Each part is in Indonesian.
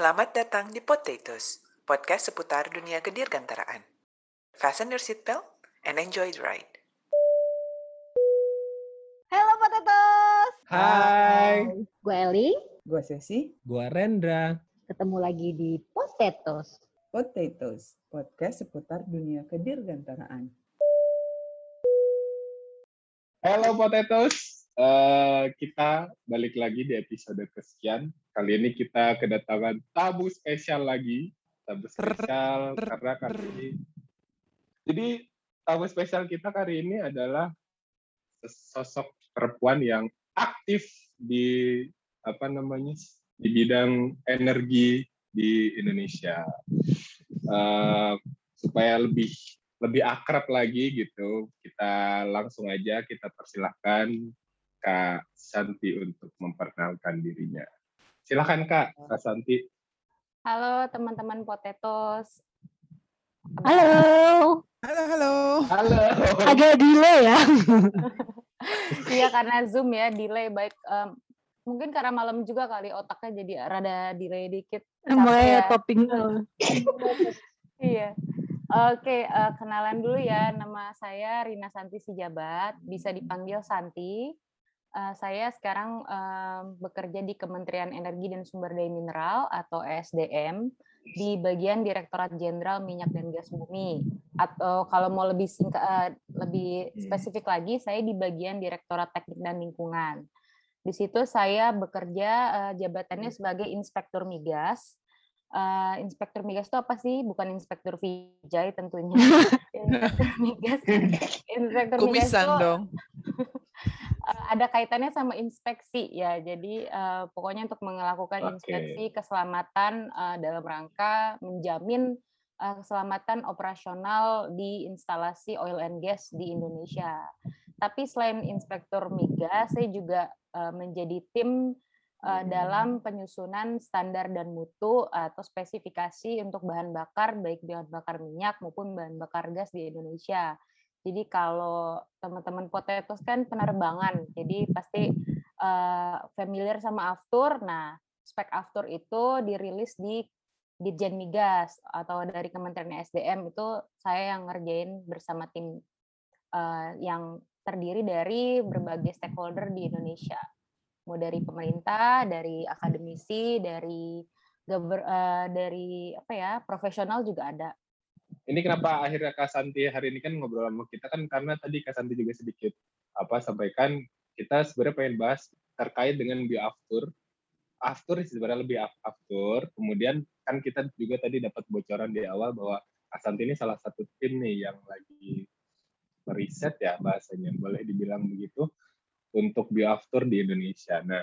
Selamat datang di Potatoes, podcast seputar dunia kedirgantaraan. Fasten your seatbelt and enjoy the ride. Halo Potatoes. Hai, Gue Eli, Gue Sesi, gua Rendra. ketemu lagi di Potatoes. Potatoes, podcast seputar dunia kedirgantaraan. Halo Potatoes, Eh, kita balik lagi di episode kesekian. Kali ini kita kedatangan tamu spesial lagi, tamu spesial karena kali ini. Jadi tamu spesial kita kali ini adalah sosok perempuan yang aktif di apa namanya di bidang energi di Indonesia. Eh, supaya lebih lebih akrab lagi gitu, kita langsung aja kita persilahkan Kak Santi untuk memperkenalkan dirinya. Silahkan Kak, Kak Santi. Halo teman-teman Potatoes. Halo. Halo, halo. Halo. Agak delay ya. Iya karena Zoom ya delay baik em, mungkin karena malam juga kali otaknya jadi rada delay dikit. Capek ya. topping. Iya. Oke, eh, kenalan dulu ya. Nama saya Rina Santi Sijabat, bisa dipanggil Santi. Eh, saya sekarang em, bekerja di Kementerian Energi dan Sumber Daya Mineral atau ESDM di bagian Direktorat Jenderal Minyak dan Gas Bumi. Atau kalau mau lebih singkat, eh, lebih spesifik lagi, saya di bagian Direktorat Teknik dan Lingkungan. Di situ saya bekerja eh, jabatannya sebagai Inspektur Migas. Eh, Inspektur Migas itu apa sih? Bukan Inspektur Vijay tentunya. Inspektur Migas. Inspektur Migas itu dong. eh, ada kaitannya sama inspeksi ya. Jadi eh, pokoknya untuk melakukan Oke. inspeksi keselamatan eh, dalam rangka menjamin eh, keselamatan operasional di instalasi oil and gas di Indonesia. Tapi selain inspektur migas, saya juga menjadi tim eh, dalam penyusunan standar dan mutu atau spesifikasi untuk bahan bakar baik bahan bakar minyak maupun bahan bakar gas di Indonesia. Jadi kalau teman-teman potatoes kan penerbangan, jadi pasti eh, familiar sama Aftur. Nah, spek Aftur itu dirilis di Ditjen Migas atau dari Kementerian SDM itu saya yang ngerjain bersama tim eh, yang terdiri dari berbagai stakeholder di Indonesia. Mau dari pemerintah, dari akademisi, dari gover- eh, dari apa ya, profesional juga ada. Ini kenapa akhirnya Kak Santi hari ini kan ngobrol sama kita kan karena tadi Kak Santi juga sedikit apa sampaikan kita sebenarnya pengen bahas terkait dengan bioaftur. Aftur sebenarnya lebih af- aftur. Kemudian kan kita juga tadi dapat bocoran di awal bahwa Kak Santi ini salah satu tim nih yang lagi meriset ya bahasanya boleh dibilang begitu untuk bioaftur di Indonesia. Nah,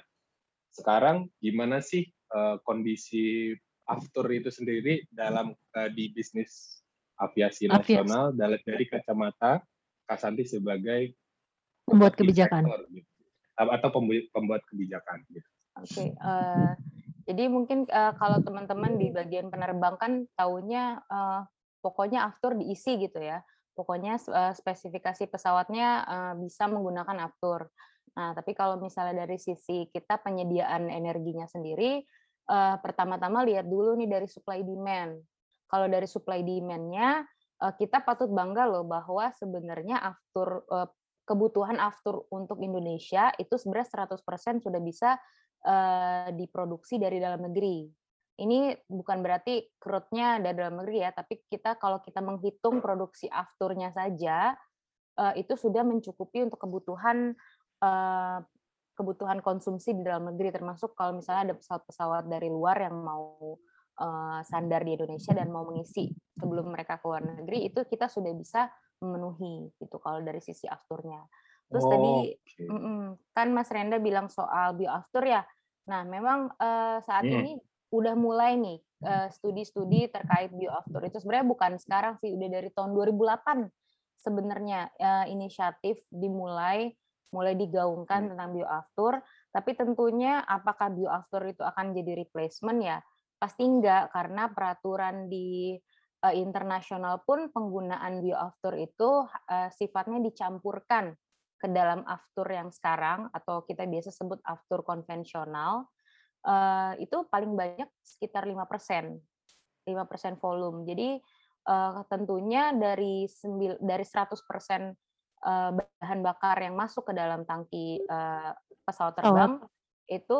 sekarang gimana sih eh, kondisi aftur itu sendiri dalam eh, di bisnis aviasi Aviasi. nasional dari, dari kacamata Kak Santi sebagai Membuat kebijakan. gitu. atau pembu- pembuat kebijakan gitu. Oke, eh, jadi mungkin eh, kalau teman-teman di bagian penerbangan taunya eh, pokoknya aftur diisi gitu ya. Pokoknya spesifikasi pesawatnya bisa menggunakan aftur. Nah, tapi kalau misalnya dari sisi kita penyediaan energinya sendiri, eh, pertama-tama lihat dulu nih dari supply demand. Kalau dari supply demand-nya, eh, kita patut bangga loh bahwa sebenarnya aftur eh, kebutuhan aftur untuk Indonesia itu sebenarnya 100% sudah bisa eh, diproduksi dari dalam negeri. Ini bukan berarti crude-nya dari dalam negeri ya, tapi kita kalau kita menghitung produksi afturnya saja itu sudah mencukupi untuk kebutuhan eh, kebutuhan konsumsi di dalam negeri termasuk kalau misalnya ada pesawat-pesawat dari luar yang mau eh, sandar di Indonesia dan mau mengisi sebelum mereka ke luar negeri itu kita sudah bisa memenuhi gitu kalau dari sisi afturnya. Terus tadi Oke. Mm-mm. kan Mas Renda bilang soal bioaftur ya. Nah, memang eh, saat Hmm. ini udah mulai nih studi-studi terkait bioaftur itu sebenarnya bukan sekarang sih, udah dari tahun 2008 sebenarnya inisiatif dimulai mulai digaungkan tentang bioaftur, tapi tentunya apakah bioaftur itu akan jadi replacement ya? Pasti enggak karena peraturan di eh, internasional pun penggunaan bioaftur itu eh, sifatnya dicampurkan ke dalam aftur yang sekarang atau kita biasa sebut aftur konvensional uh, itu paling banyak sekitar 5%. 5% volume. Jadi uh, tentunya dari sembil, dari 100% uh, bahan bakar yang masuk ke dalam tangki uh, pesawat terbang oh. itu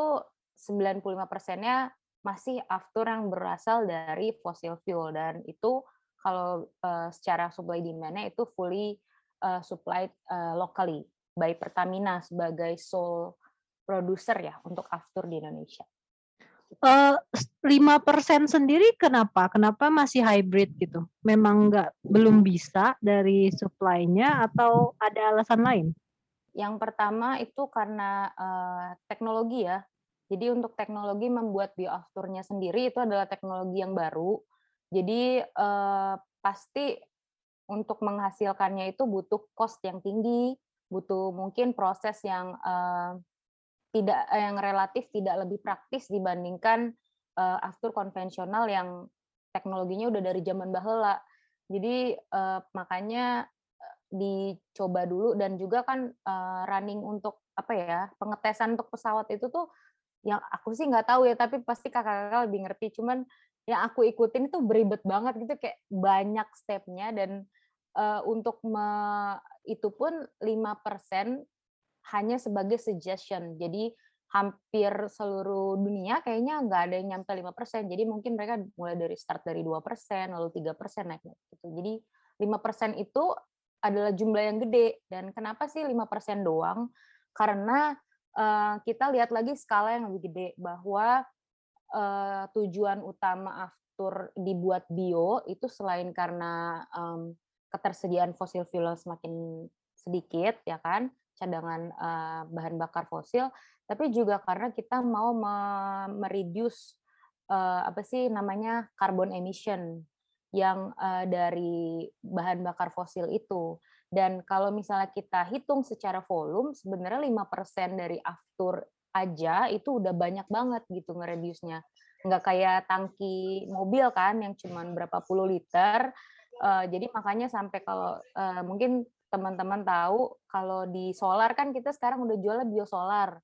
95%-nya masih aftur yang berasal dari fossil fuel dan itu kalau uh, secara supply demand-nya itu fully uh, supplied uh, locally by Pertamina sebagai sole producer ya untuk aftur di Indonesia lima uh, persen sendiri kenapa? Kenapa masih hybrid gitu? Memang nggak belum bisa dari supply-nya atau ada alasan lain? Yang pertama itu karena uh, teknologi ya. Jadi untuk teknologi membuat bioafturnya sendiri itu adalah teknologi yang baru. Jadi uh, pasti untuk menghasilkannya itu butuh cost yang tinggi, butuh mungkin proses yang uh, tidak eh, yang relatif tidak lebih praktis dibandingkan uh, aftur konvensional yang teknologinya udah dari zaman bahula. Jadi uh, makanya dicoba dulu dan juga kan uh, running untuk apa ya pengetesan untuk pesawat itu tuh yang aku sih nggak tahu ya tapi pasti kakak-kakak lebih ngerti cuman yang aku ikutin itu beribet banget gitu kayak banyak stepnya dan uh, untuk me, itu pun 5% hanya sebagai suggestion. Jadi hampir seluruh dunia kayaknya nggak ada yang nyampe 5%. Jadi mungkin mereka mulai dari start dari 2%, lalu 3% naik gitu. Jadi 5% itu adalah jumlah yang gede. Dan kenapa sih 5% doang? Karena uh, kita lihat lagi skala yang lebih gede bahwa uh, tujuan utama aftur dibuat bio itu selain karena um, ketersediaan fosil fuel semakin sedikit ya kan cadangan uh, bahan bakar fosil, tapi juga karena kita mau mereduce uh, apa sih namanya carbon emission yang uh, dari bahan bakar fosil itu. Dan kalau misalnya kita hitung secara volume, sebenarnya 5% dari aftur aja itu udah banyak banget gitu ngereduce-nya. Nggak kayak tangki mobil kan yang cuma berapa puluh liter. Uh, jadi makanya sampai kalau uh, mungkin teman-teman tahu kalau di solar kan kita sekarang udah jualnya biosolar.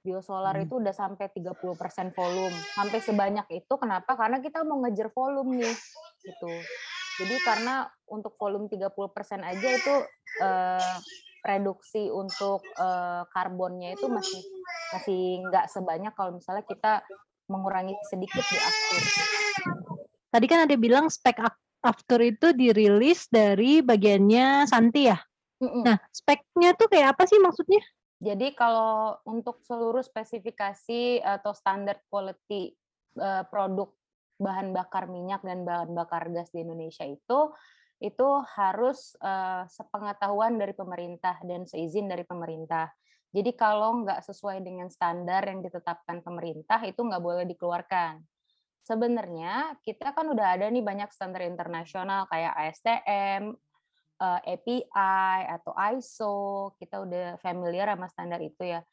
Biosolar hmm. itu udah sampai 30% volume. Sampai sebanyak itu kenapa? Karena kita mau ngejar volume nih. Gitu. Jadi karena untuk volume 30% aja itu eh, reduksi untuk eh, karbonnya itu masih masih nggak sebanyak kalau misalnya kita mengurangi sedikit di after. Tadi kan ada bilang spek After itu dirilis dari bagiannya Santi ya? Mm-mm. Nah, speknya tuh kayak apa sih maksudnya? Jadi kalau untuk seluruh spesifikasi atau standar quality uh, produk bahan bakar minyak dan bahan bakar gas di Indonesia itu itu harus uh, sepengetahuan dari pemerintah dan seizin dari pemerintah. Jadi kalau nggak sesuai dengan standar yang ditetapkan pemerintah itu nggak boleh dikeluarkan sebenarnya kita kan udah ada nih banyak standar internasional kayak ASTM, API eh, atau ISO, kita udah familiar sama standar itu ya.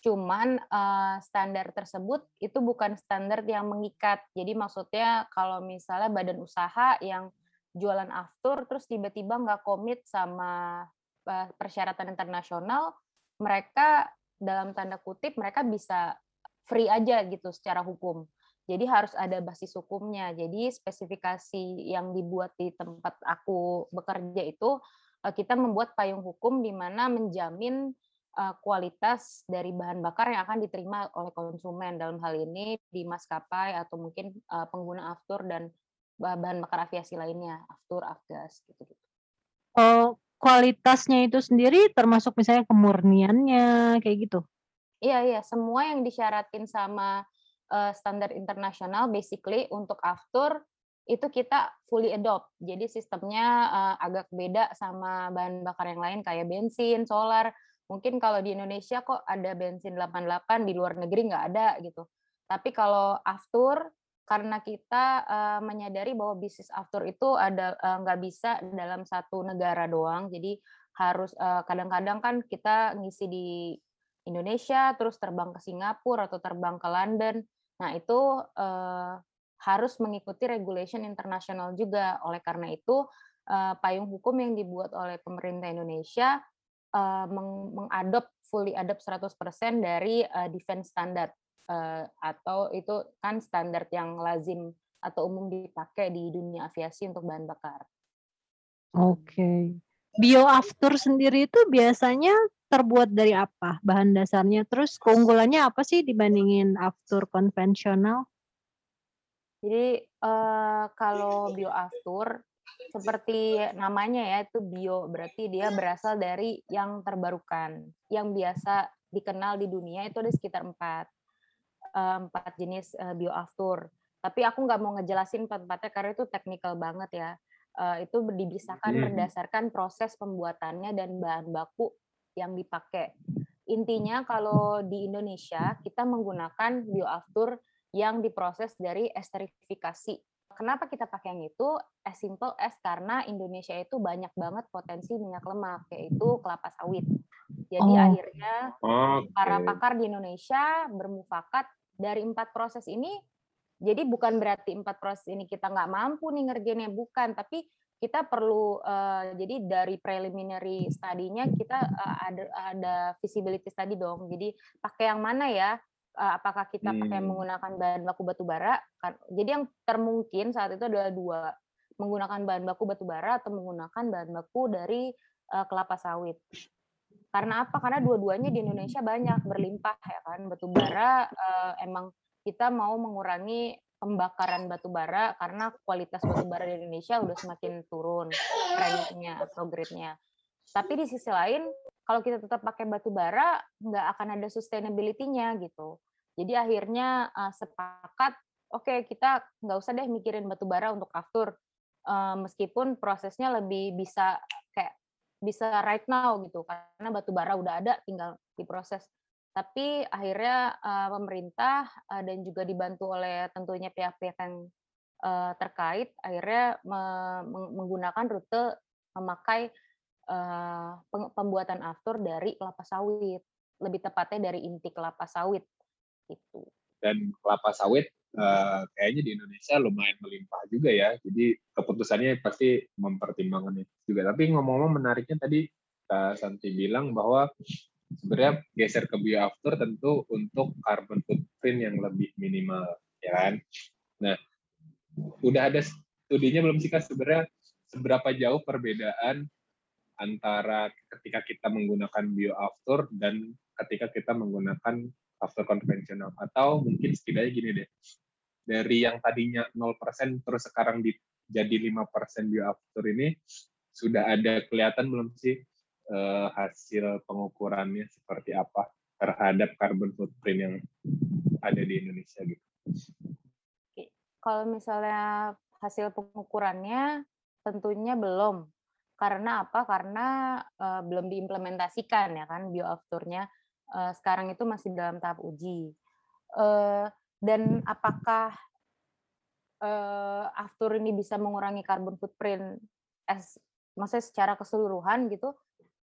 Cuman uh, standar tersebut itu bukan standar yang mengikat. Jadi maksudnya kalau misalnya badan usaha yang jualan aftur terus tiba-tiba nggak komit sama uh, persyaratan internasional, mereka dalam tanda kutip mereka bisa free aja gitu secara hukum. Jadi harus ada basis hukumnya. Jadi spesifikasi yang dibuat di tempat aku bekerja itu eh, kita membuat payung hukum di mana menjamin eh, kualitas dari bahan bakar yang akan diterima oleh konsumen dalam hal ini di maskapai atau mungkin eh, pengguna aftur dan bahan bakar aviasi lainnya, aftur, afgas gitu-gitu. Oh, kualitasnya itu sendiri termasuk misalnya kemurniannya kayak gitu. Iya iya, semua yang disyaratin sama uh, standar internasional basically untuk aftur itu kita fully adopt. Jadi sistemnya uh, agak beda sama bahan bakar yang lain kayak bensin, solar. Mungkin kalau di Indonesia kok ada bensin 88, di luar negeri nggak ada gitu. Tapi kalau aftur karena kita uh, menyadari bahwa bisnis aftur itu ada uh, nggak bisa dalam satu negara doang. Jadi harus kadang-kadang uh, kan kita ngisi di Indonesia terus terbang ke Singapura atau terbang ke London Nah, itu uh, harus mengikuti regulation internasional juga. Oleh karena itu, uh, payung hukum yang dibuat oleh pemerintah Indonesia uh, meng mengadop fully adopt 100% dari uh, defense standard. uh, atau itu kan standar yang lazim atau umum dipakai di dunia aviasi untuk bahan bakar. Oke. Okay. Bioaftur sendiri itu biasanya terbuat dari apa bahan dasarnya? Terus keunggulannya apa sih dibandingin aftur konvensional? Jadi uh, kalau bioaftur seperti namanya ya itu bio berarti dia berasal dari yang terbarukan yang biasa dikenal di dunia itu ada sekitar empat eh, empat jenis uh, bioaftur tapi aku nggak mau ngejelasin empat-empatnya karena itu teknikal banget ya uh, itu dipisahkan hmm. berdasarkan proses pembuatannya dan bahan baku yang dipakai intinya kalau di Indonesia kita menggunakan bioaftur yang diproses dari esterifikasi Kenapa kita pakai yang itu? As simple as karena Indonesia itu banyak banget potensi minyak lemak, yaitu kelapa sawit. Jadi oh. akhirnya okay. para pakar di Indonesia bermufakat dari empat proses ini. Jadi bukan berarti empat proses ini kita nggak mampu nih ngerjainnya, bukan. Tapi kita perlu uh, jadi dari preliminary study-nya kita uh, ada ada feasibility study dong. Jadi pakai yang mana ya? uh, apakah kita hmm. pakai menggunakan bahan baku batu bara kan jadi yang termungkin saat itu adalah dua menggunakan bahan baku batu bara atau menggunakan bahan baku dari uh, kelapa sawit karena apa karena dua-duanya di Indonesia banyak berlimpah ya kan batu bara uh, emang kita mau mengurangi pembakaran batu bara karena kualitas batu bara di Indonesia udah semakin turun trendnya atau grade-nya tapi di sisi lain kalau kita tetap pakai batu bara nggak akan ada sustainability-nya gitu. Jadi akhirnya uh, sepakat, oke okay, kita nggak usah deh mikirin batu bara untuk aftur, uh, meskipun prosesnya lebih bisa kayak bisa right now gitu, karena batu bara udah ada, tinggal diproses. Tapi akhirnya uh, pemerintah uh, dan juga dibantu oleh tentunya pihak-pihak yang uh, terkait, akhirnya me menggunakan rute memakai uh, pembuatan aftur dari kelapa sawit, lebih tepatnya dari inti kelapa sawit itu. Dan kelapa sawit uh, kayaknya di Indonesia lumayan melimpah juga ya, jadi keputusannya pasti mempertimbangkan itu juga. Tapi ngomong-ngomong menariknya tadi Santi bilang bahwa sebenarnya geser ke bioaftur tentu untuk carbon footprint yang lebih minimal, ya kan? Nah, udah ada studinya belum sih kak sebenarnya seberapa jauh perbedaan antara ketika kita menggunakan bioaftur dan ketika kita menggunakan after konvensional atau mungkin setidaknya gini deh dari yang tadinya 0% terus sekarang di, jadi 5% bioaftur ini sudah ada kelihatan belum sih uh, hasil pengukurannya seperti apa terhadap carbon footprint yang ada di Indonesia gitu. Kalau misalnya hasil pengukurannya tentunya belum karena apa? Karena uh, belum diimplementasikan ya kan bioafturnya. Uh, sekarang itu masih dalam tahap uji. Uh, dan apakah uh, aftur ini bisa mengurangi carbon footprint as maksudnya secara keseluruhan gitu?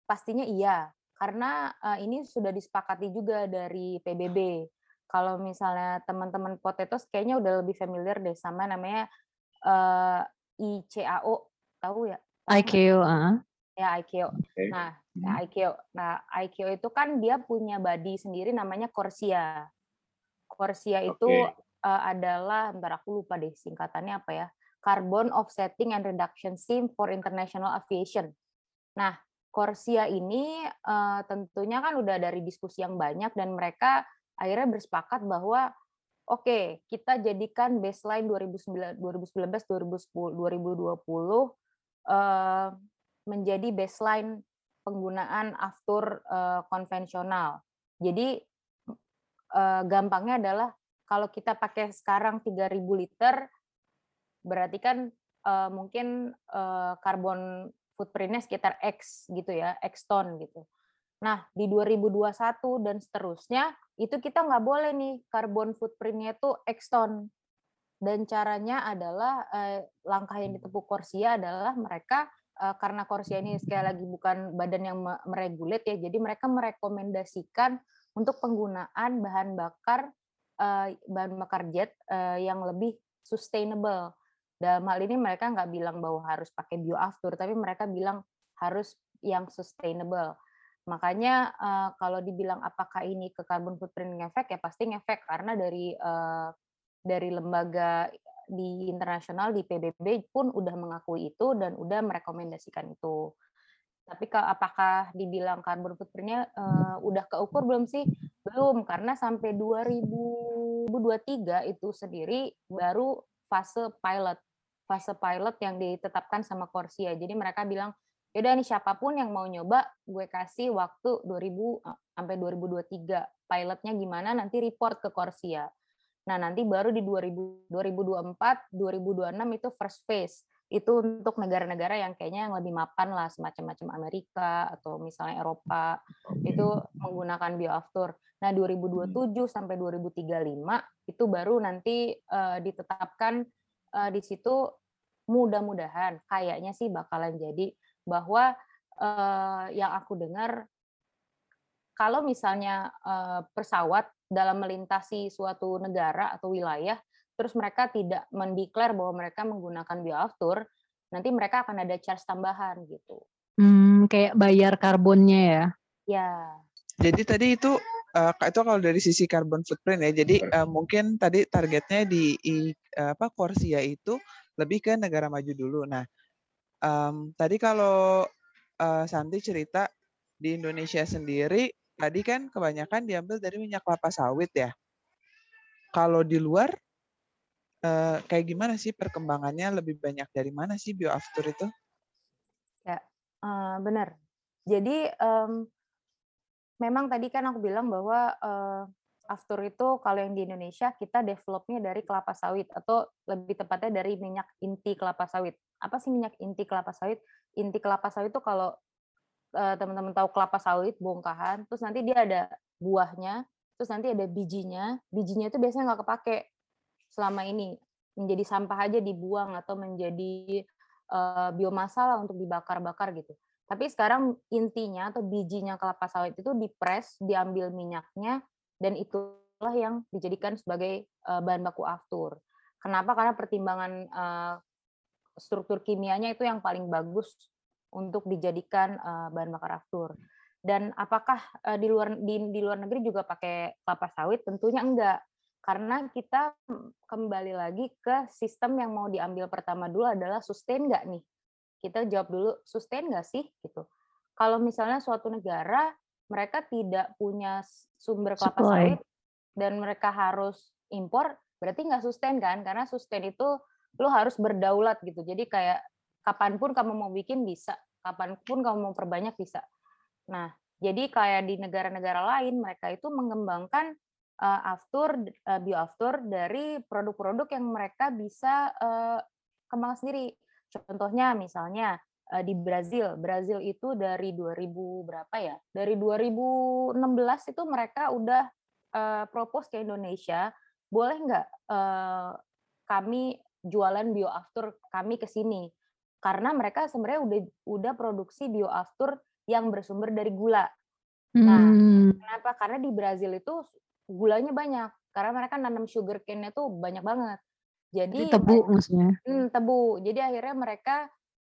Pastinya iya. Karena uh, ini sudah disepakati juga dari PBB. Kalau misalnya teman-teman potatoes kayaknya udah lebih familiar deh sama namanya uh, ICAO, tahu ya? IQ, uh. Ya IQ. Okay. Nah, ya, hmm. IQ. Nah, IQ itu kan dia punya body sendiri namanya Corsia. Corsia itu okay. uh, adalah, ntar aku lupa deh singkatannya apa ya, Carbon Offsetting and Reduction Scheme for International Aviation. Nah, Corsia ini uh, tentunya kan udah dari diskusi yang banyak dan mereka akhirnya bersepakat bahwa oke, okay, kita jadikan baseline 2019 2019 2020 uh, menjadi baseline penggunaan aftur uh, konvensional. Jadi uh, gampangnya adalah kalau kita pakai sekarang 3000 liter berarti kan uh, mungkin uh, karbon footprintnya sekitar X gitu ya, X ton gitu. Nah, di 2021 dan seterusnya, itu kita nggak boleh nih karbon footprintnya itu X ton dan caranya adalah eh, langkah yang ditempuh Korsia adalah mereka eh, karena Korsia ini sekali lagi bukan badan yang meregulat ya, jadi mereka merekomendasikan untuk penggunaan bahan bakar eh, bahan bakar jet eh, yang lebih sustainable. Dalam hal ini mereka nggak bilang bahwa harus pakai bioaftur, tapi mereka bilang harus yang sustainable. Makanya uh, kalau dibilang apakah ini ke carbon footprint ngefek ya pasti ngefek karena dari uh, dari lembaga di internasional di PBB pun udah mengakui itu dan udah merekomendasikan itu. Tapi apakah dibilang carbon footprint-nya uh, udah keukur belum sih? Belum, karena sampai 2023 itu sendiri baru fase pilot. Fase pilot yang ditetapkan sama Corsia. Jadi mereka bilang, yaudah nih siapa pun yang mau nyoba, gue kasih waktu 2000 sampai 2023. Pilotnya gimana, nanti report ke Corsia. Nah, nanti baru di 2000, 2024, 2026 itu first phase itu untuk negara-negara yang kayaknya yang lebih mapan lah semacam macam Amerika atau misalnya Eropa okay. itu menggunakan bioaftur. Nah 2027 hmm. sampai 2035 itu baru nanti uh, ditetapkan uh, di situ mudah-mudahan kayaknya sih bakalan jadi bahwa uh, yang aku dengar kalau misalnya uh, pesawat dalam melintasi suatu negara atau wilayah terus mereka tidak mendeklar bahwa mereka menggunakan bioaftur, nanti mereka akan ada charge tambahan gitu. Hmm, kayak bayar karbonnya ya? Ya. Jadi tadi itu uh, itu kalau dari sisi carbon footprint ya. Jadi uh, mungkin tadi targetnya di uh, apa Korsia itu lebih ke negara maju dulu. Nah, um, tadi kalau uh, Santi cerita di Indonesia sendiri tadi kan kebanyakan diambil dari minyak kelapa sawit ya. Kalau di luar uh, kayak gimana sih perkembangannya? Lebih banyak dari mana sih bioaftur itu? Ya, uh, benar. Jadi um, memang tadi kan aku bilang bahwa uh, aftur itu kalau yang di Indonesia kita developnya dari kelapa sawit atau lebih tepatnya dari minyak inti kelapa sawit. Apa sih minyak inti kelapa sawit? Inti kelapa sawit itu kalau uh, teman-teman tahu kelapa sawit bongkahan, terus nanti dia ada buahnya, terus nanti ada bijinya. Bijinya itu biasanya nggak kepake selama ini menjadi sampah aja dibuang atau menjadi uh, biomasa lah untuk dibakar-bakar gitu. Tapi sekarang intinya atau bijinya kelapa sawit itu dipres, diambil minyaknya, dan itulah yang dijadikan sebagai uh, bahan baku aftur. Kenapa? Karena pertimbangan uh, struktur kimianya itu yang paling bagus untuk dijadikan uh, bahan bakar aftur. Dan apakah uh, di luar di, di luar negeri juga pakai kelapa sawit? Tentunya enggak karena kita kembali lagi ke sistem yang mau diambil pertama dulu adalah sustain nggak nih? Kita jawab dulu sustain nggak sih gitu. Kalau misalnya suatu negara mereka tidak punya sumber kelapa Supply. sawit dan mereka harus impor, berarti nggak sustain kan? Karena sustain itu lo harus berdaulat gitu. Jadi kayak kapan pun kamu mau bikin bisa, kapan pun kamu mau perbanyak bisa. Nah, jadi kayak di negara-negara lain mereka itu mengembangkan uh, aftur uh, bioaftur dari produk-produk yang mereka bisa uh, kembang sendiri. Contohnya misalnya di Brazil, Brazil itu dari 2000 berapa ya? Dari 2016 itu mereka udah uh, propose ke Indonesia, boleh nggak uh, kami jualan bioaftur kami ke sini? Karena mereka sebenarnya udah udah produksi bioaftur yang bersumber dari gula. Nah, hmm. kenapa? Karena di Brazil itu gulanya banyak karena mereka nanam sugar cane-nya tuh banyak banget. Jadi, Jadi tebu maksudnya. Hmm, tebu. Jadi akhirnya mereka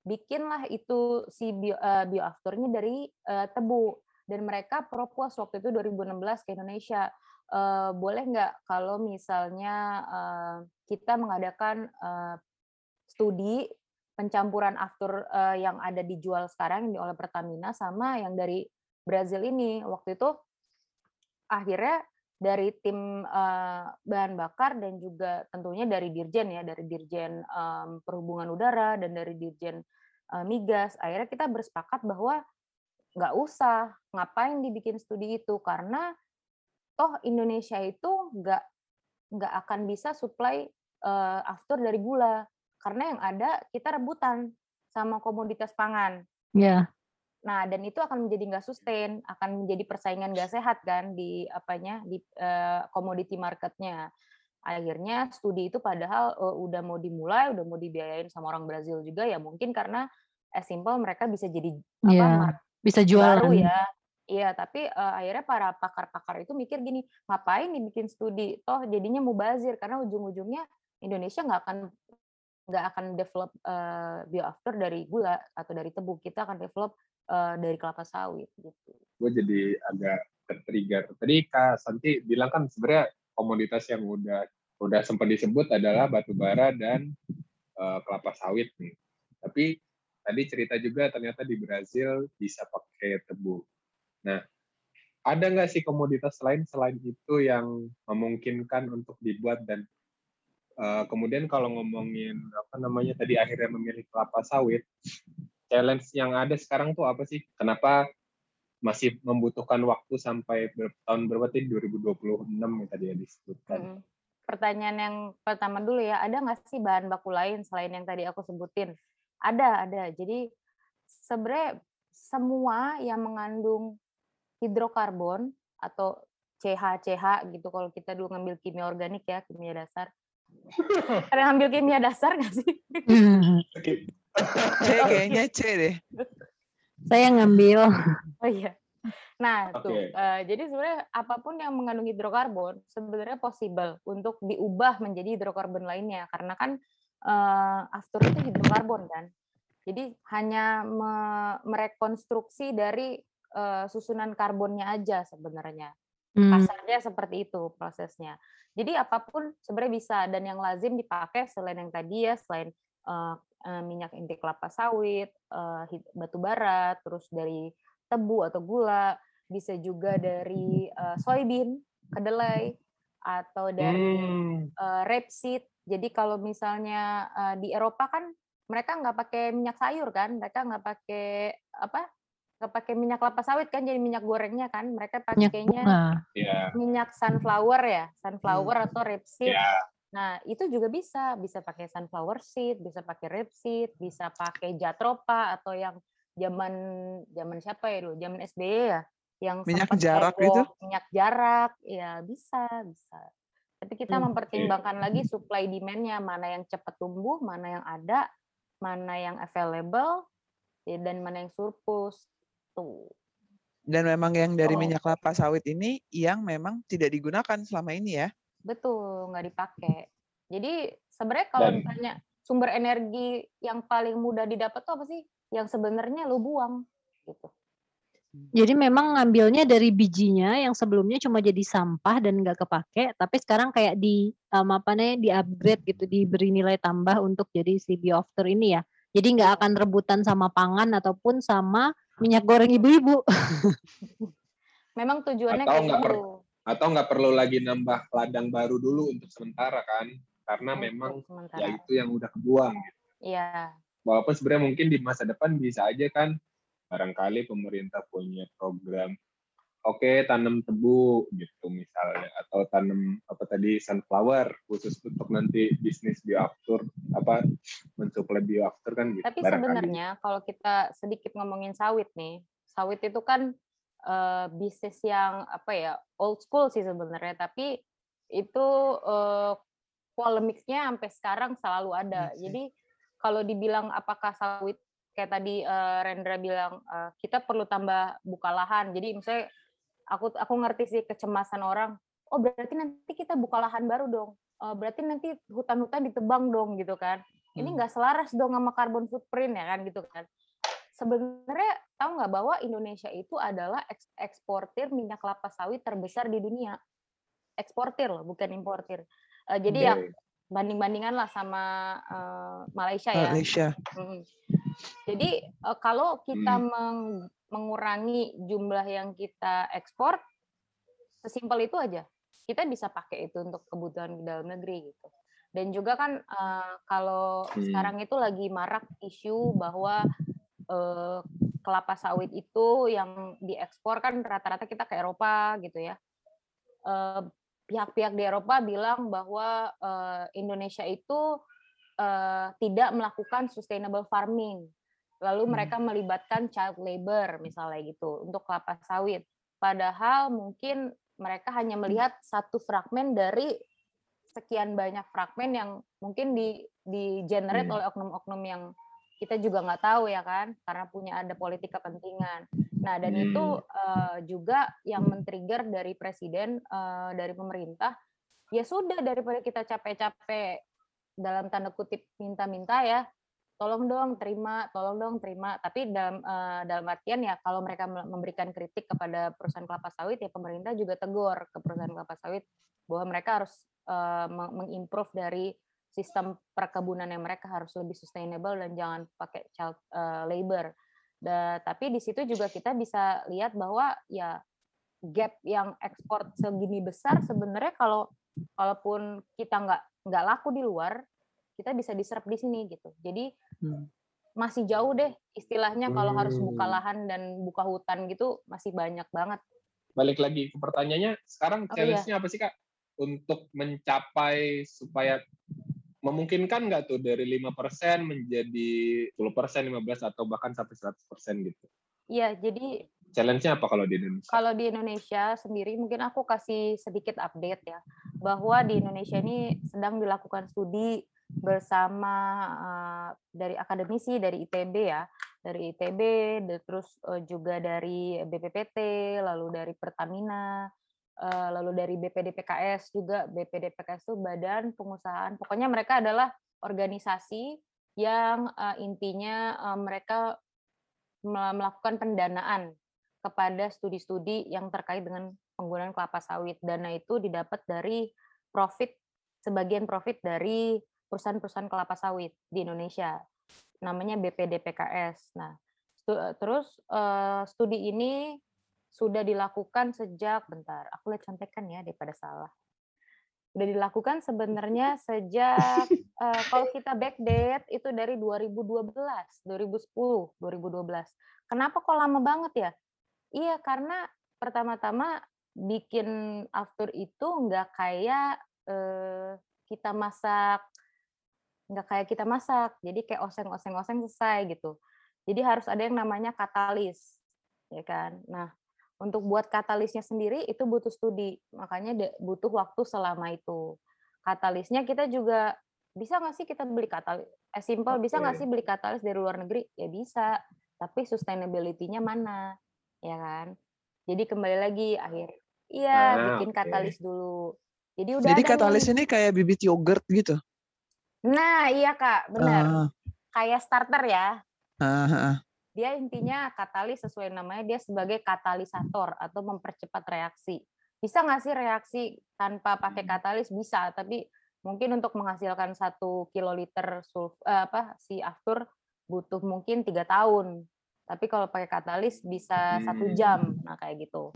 bikinlah itu si bio, uh, bioafturnya dari uh, tebu dan mereka propose waktu itu 2016 ke Indonesia uh, boleh nggak kalau misalnya uh, kita mengadakan uh, studi pencampuran aftur uh, yang ada dijual sekarang oleh Pertamina sama yang dari Brazil ini waktu itu akhirnya dari tim uh, bahan bakar dan juga tentunya dari dirjen ya dari dirjen um, perhubungan udara dan dari dirjen uh, migas akhirnya kita bersepakat bahwa nggak usah ngapain dibikin studi itu karena toh Indonesia itu nggak nggak akan bisa supply uh, aftur dari gula karena yang ada kita rebutan sama komoditas pangan. Yeah. Nah, dan itu akan menjadi nggak sustain, akan menjadi persaingan nggak sehat kan di apanya di uh, commodity marketnya. Akhirnya studi itu padahal uh, udah mau dimulai, udah mau dibiayain sama orang Brazil juga ya mungkin karena as simple mereka bisa jadi yeah, apa bisa jualan baru ya. Iya, tapi uh, akhirnya para pakar-pakar itu mikir gini, ngapain nih bikin studi? Toh jadinya mubazir karena ujung-ujungnya Indonesia nggak akan nggak akan develop uh, bioafter dari gula atau dari tebu. Kita akan develop uh, dari kelapa sawit gitu. Gue jadi agak tertrigger. Tadi Kak Santi bilang kan sebenarnya komoditas yang udah udah sempat disebut adalah batu bara dan uh, kelapa sawit nih. Tapi tadi cerita juga ternyata di Brazil bisa pakai tebu. Nah, ada nggak sih komoditas lain selain itu yang memungkinkan untuk dibuat dan uh, kemudian kalau ngomongin apa namanya tadi akhirnya memilih kelapa sawit, challenge yang ada sekarang tuh apa sih? Kenapa masih membutuhkan waktu sampai ber, tahun berapa tadi 2026 yang tadi ya disebutkan? Hmm. Pertanyaan yang pertama dulu ya, ada nggak sih bahan baku lain selain yang tadi aku sebutin? Ada, ada. Jadi sebenarnya semua yang mengandung hidrokarbon atau CH-CH gitu kalau kita dulu ngambil kimia organik ya, kimia dasar. Ada ngambil kimia dasar nggak sih? C kayaknya C deh. Saya ngambil. Oh iya. Nah, okay. tuh. Uh, jadi sebenarnya apa pun yang mengandung hidrokarbon sebenarnya possible untuk diubah menjadi hidrokarbon lainnya karena kan uh, aftur itu hidrokarbon kan. Jadi hanya me merekonstruksi dari uh, susunan karbonnya aja sebenarnya. Hmm. Kasarnya seperti itu prosesnya. Jadi apa pun sebenarnya bisa dan yang lazim dipakai selain yang tadi ya, selain uh, uh, minyak inti kelapa sawit, uh, batu bara, terus dari tebu atau gula, bisa juga dari uh, soybean, kedelai, atau dari hmm. uh, rapeseed. Jadi kalau misalnya uh, di Eropa kan mereka nggak pakai minyak sayur kan, mereka nggak pakai apa nggak pakai minyak kelapa sawit kan jadi minyak gorengnya kan mereka pakainya yeah. minyak sunflower ya sunflower hmm. atau rapeseed yeah. Nah itu juga bisa bisa pakai sunflower seed bisa pakai rapeseed bisa pakai jatropa atau yang zaman zaman siapa ya dulu zaman SBY ya yang minyak jarak itu minyak jarak ya bisa bisa tapi kita hmm. mempertimbangkan lagi supply demandnya mana yang cepat tumbuh mana yang ada mana yang available ya, dan mana yang surplus Tuh. Dan memang yang dari oh. minyak kelapa sawit ini yang memang tidak digunakan selama ini ya? Betul, nggak dipakai. Jadi sebenarnya kalau Dan, ditanya sumber energi yang paling mudah didapat tuh apa sih? Yang sebenarnya lu buang gitu. Jadi memang ngambilnya dari bijinya yang sebelumnya cuma jadi sampah dan nggak kepake, tapi sekarang kayak di um, apa nih di upgrade gitu, diberi nilai tambah untuk jadi si biofter ini ya. Jadi nggak akan rebutan sama pangan ataupun sama minyak goreng ibu-ibu. Memang tujuannya atau nggak gitu. Atau nggak perlu lagi nambah ladang baru dulu untuk sementara kan? Karena untuk memang sementara. ya itu yang udah kebuang. Gitu. Iya. Walaupun sebenarnya mungkin di masa depan bisa aja kan barangkali pemerintah punya program oke okay, tanam tebu gitu misalnya atau tanam apa tadi sunflower khusus untuk nanti bisnis bioaftur apa mensuplai bioaftur kan gitu. Tapi sebenarnya kalau kita sedikit ngomongin sawit nih, sawit itu kan uh, bisnis yang apa ya old school sih sebenarnya, tapi itu uh, polemiknya sampai sekarang selalu ada. Iya Jadi kalau dibilang apakah sawit kayak tadi uh, Rendra bilang uh, kita perlu tambah buka lahan. Jadi misalnya aku aku ngerti sih kecemasan orang oh berarti nanti kita buka lahan baru dong uh, berarti nanti hutan-hutan ditebang dong gitu kan ini hmm. nggak selaras dong sama carbon footprint ya kan gitu kan sebenarnya tahu nggak bahwa Indonesia itu adalah eksportir minyak kelapa sawit terbesar di dunia eksportir loh bukan importir uh, jadi okay. yang banding-bandingan lah sama uh, Malaysia ya. Malaysia. Hmm. Jadi uh, kalau kita hmm. meng mengurangi jumlah yang kita ekspor, sesimpel itu aja. Kita bisa pakai itu untuk kebutuhan di dalam negeri gitu. Dan juga kan uh, kalau hmm. sekarang itu lagi marak isu bahwa uh, kelapa sawit itu yang diekspor kan rata-rata kita ke Eropa gitu ya. Uh, pihak-pihak di Eropa bilang bahwa uh, Indonesia itu uh, tidak melakukan sustainable farming lalu hmm. mereka melibatkan child labor misalnya gitu untuk kelapa sawit. Padahal mungkin mereka hanya hmm. melihat satu fragmen dari sekian banyak fragmen yang mungkin di di generate hmm. oleh oknum-oknum yang kita juga nggak tahu ya kan karena punya ada politik kepentingan. Nah dan hmm. itu uh, juga yang men-trigger dari presiden uh, dari pemerintah ya sudah daripada kita capek-capek dalam tanda kutip minta-minta ya tolong dong terima, tolong dong terima. Tapi dalam uh, dalam artian ya kalau mereka memberikan kritik kepada perusahaan kelapa sawit ya pemerintah juga tegur ke perusahaan kelapa sawit bahwa mereka harus uh, mengimprove dari sistem perkebunan yang mereka harus lebih sustainable dan jangan pakai child uh, labor. Da, tapi di situ juga kita bisa lihat bahwa ya gap yang ekspor segini besar sebenarnya kalau kalaupun kita nggak nggak laku di luar kita bisa diserap di sini gitu. Jadi hmm. masih jauh deh istilahnya kalau harus buka hmm. lahan dan buka hutan gitu masih banyak banget. Balik lagi ke pertanyaannya, sekarang oh, iya. challenge-nya iya. apa sih kak untuk mencapai supaya memungkinkan nggak tuh dari lima persen menjadi 10%, 15 atau bahkan sampai 100% gitu? Iya, jadi challenge-nya apa kalau di Indonesia? Kalau di Indonesia sendiri mungkin aku kasih sedikit update ya bahwa di Indonesia ini sedang dilakukan studi bersama uh, dari akademisi dari ITB ya, dari ITB, terus uh, juga dari BPPT, lalu dari Pertamina, lalu dari BPDPKS juga. BPDPKS itu Badan Pengusahaan. Pokoknya mereka adalah organisasi yang uh, intinya uh, mereka melakukan pendanaan kepada studi-studi yang terkait dengan penggunaan kelapa sawit. Dana itu didapat dari profit sebagian profit dari perusahaan-perusahaan kelapa sawit di Indonesia. Namanya BPDPKS. Nah, eh, terus eh, studi ini sudah dilakukan sejak bentar. Aku lihat contekan ya daripada salah. Sudah dilakukan sebenarnya sejak uh, kalau kita backdate itu dari 2012, 2010, 2012. Kenapa kok lama banget ya? Iya, karena pertama-tama bikin after itu nggak kayak uh, kita masak nggak kayak kita masak jadi kayak oseng-oseng-oseng selesai gitu jadi harus ada yang namanya katalis ya kan nah untuk buat katalisnya sendiri itu butuh studi makanya butuh waktu selama itu katalisnya kita juga bisa nggak sih kita beli katalis eh simple okay. bisa nggak sih beli katalis dari luar negeri ya bisa tapi sustainability-nya mana ya kan jadi kembali lagi akhir iya ah, bikin okay. katalis dulu jadi udah jadi katalis nih. ini kayak bibit yogurt gitu Nah, iya Kak, benar. Uh. Kayak starter ya. Uh, Dia intinya katalis sesuai namanya dia sebagai katalisator atau mempercepat reaksi. Bisa nggak sih reaksi tanpa pakai katalis? Bisa, tapi mungkin untuk menghasilkan satu kiloliter sulf eh, apa si aftur butuh mungkin tiga tahun. Tapi kalau pakai katalis bisa satu hmm. jam. Nah kayak gitu.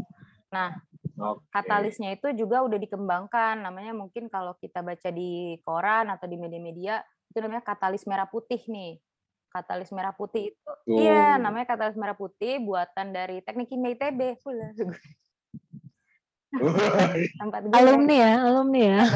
Nah Okay. Katalisnya itu juga udah dikembangkan, namanya mungkin kalau kita baca di koran atau di media-media itu namanya katalis merah putih nih. Katalis merah putih itu, oh. iya namanya katalis merah putih buatan dari teknik kimia ITB. Tempat alumni ya, alumni ya.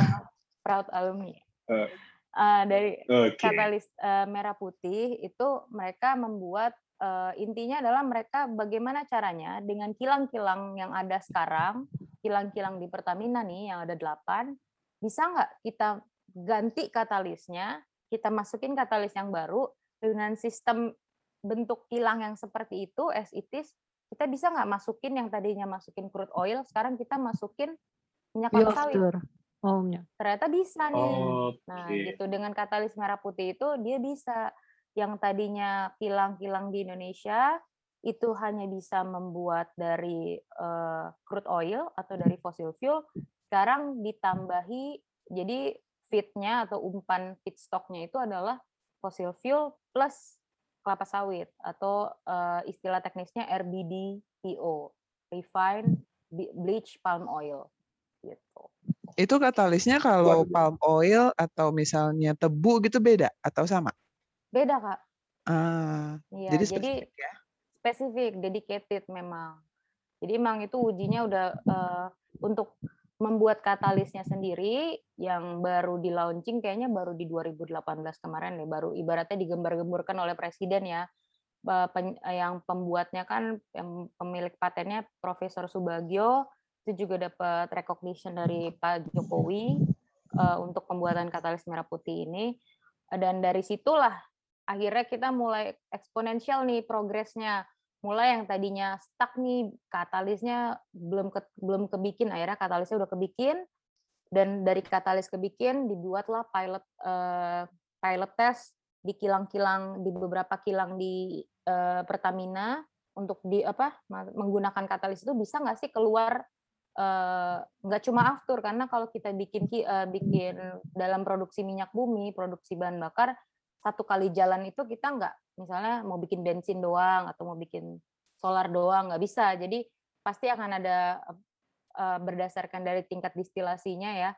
Proud alumni. Uh, uh, dari okay. katalis uh, merah putih itu mereka membuat uh, intinya adalah mereka bagaimana caranya dengan kilang-kilang yang ada sekarang, kilang-kilang di Pertamina nih yang ada delapan, bisa nggak kita ganti katalisnya, kita masukin katalis yang baru dengan sistem bentuk kilang yang seperti itu as it is, kita bisa nggak masukin yang tadinya masukin crude oil, sekarang kita masukin minyak kelapa sawit. Oh, Ternyata bisa nih. Oh, nah, gitu. Dengan katalis merah putih itu dia bisa. Yang tadinya kilang-kilang di Indonesia itu hanya bisa membuat dari uh, crude oil atau dari fossil fuel, sekarang ditambahi jadi feednya atau umpan feedstocknya itu adalah fossil fuel plus kelapa sawit atau uh, istilah teknisnya RBDPO, refined bleach palm oil. Gitu. Itu katalisnya kalau palm oil atau misalnya tebu gitu beda atau sama? Beda, Kak. Ah, Iya, jadi spesifik jadi ya? spesifik, dedicated memang. Jadi emang itu ujinya udah uh, untuk membuat katalisnya sendiri yang baru di launching kayaknya baru di 2018 kemarin deh, baru ibaratnya digembar-gemburkan oleh presiden ya. yang pembuatnya kan yang pemilik patennya Profesor Subagio itu juga dapat recognition dari Pak Jokowi uh, untuk pembuatan katalis merah putih ini. Dan dari situlah akhirnya kita mulai eksponensial nih progresnya mulai yang tadinya stuck nih katalisnya belum ke, belum kebikin akhirnya katalisnya udah kebikin dan dari katalis kebikin dibuatlah pilot uh, pilot test di kilang-kilang di beberapa kilang di uh, Pertamina untuk di apa menggunakan katalis itu bisa nggak sih keluar nggak uh, cuma aftur? Karena kalau kita bikin uh, bikin dalam produksi minyak bumi produksi bahan bakar satu kali jalan itu kita nggak misalnya mau bikin bensin doang atau mau bikin solar doang nggak bisa jadi pasti akan ada uh, berdasarkan dari tingkat distilasinya ya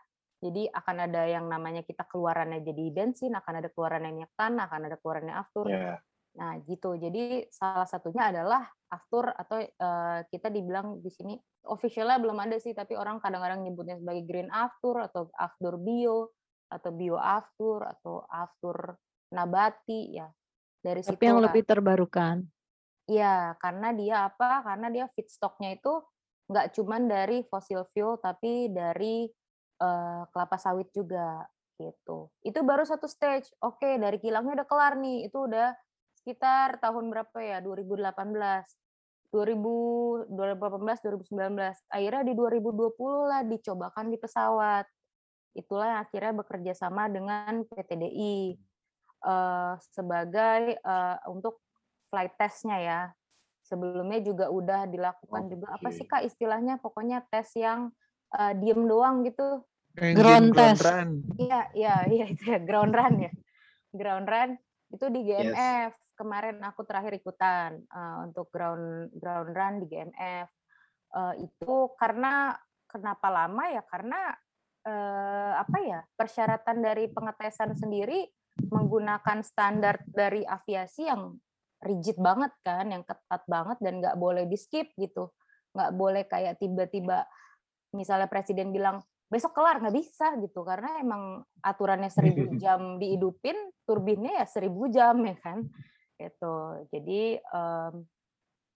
jadi akan ada yang namanya kita keluarannya jadi bensin akan ada keluarannya minyak tanah akan ada keluarannya aftur yeah. Nah, gitu. Jadi salah satunya adalah aftur atau uh, kita dibilang di sini officialnya belum ada sih, tapi orang kadang-kadang nyebutnya sebagai green aftur atau aftur bio atau bio aftur atau aftur nabati ya. Dari tapi situ yang lebih terbarukan. Iya, karena dia apa? Karena dia feedstocknya itu nggak cuman dari fossil fuel tapi dari uh, kelapa sawit juga gitu. Itu baru satu stage. Oke, dari kilangnya udah kelar nih. Itu udah sekitar tahun berapa ya 2018 2000 2018 2019 akhirnya di 2020 lah dicobakan di pesawat itulah yang akhirnya bekerja sama dengan PTDI uh, eh, sebagai uh, untuk flight testnya ya. Sebelumnya juga udah dilakukan okay. juga. Apa sih kak istilahnya? Pokoknya tes yang uh, diem doang gitu. Ground test. iya iya iya itu ya ground run ya. Ground run itu di GMF yes. Kemarin aku terakhir ikutan uh, untuk ground ground run di GMF uh, eh, itu karena kenapa lama ya? Karena uh, apa ya? Persyaratan dari pengetesan sendiri menggunakan standar dari aviasi yang rigid banget kan yang ketat banget dan nggak boleh di skip gitu nggak boleh kayak tiba-tiba misalnya presiden bilang besok kelar nggak bisa gitu karena emang aturannya seribu jam dihidupin turbinnya ya seribu jam ya kan Gitu. Jadi um,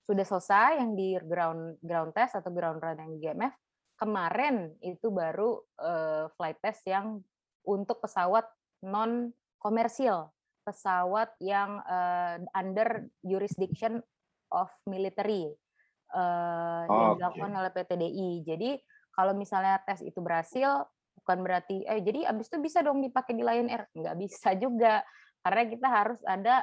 sudah selesai yang di ground ground test atau ground run yang di GMF. Kemarin itu baru uh, flight test yang untuk pesawat non komersil, pesawat yang uh, under jurisdiction of military uh, oh, yang dilakukan okay. oleh PTDI. Jadi kalau misalnya tes itu berhasil, bukan berarti eh jadi abis itu bisa dong dipakai di Lion Air, nggak bisa juga karena kita harus ada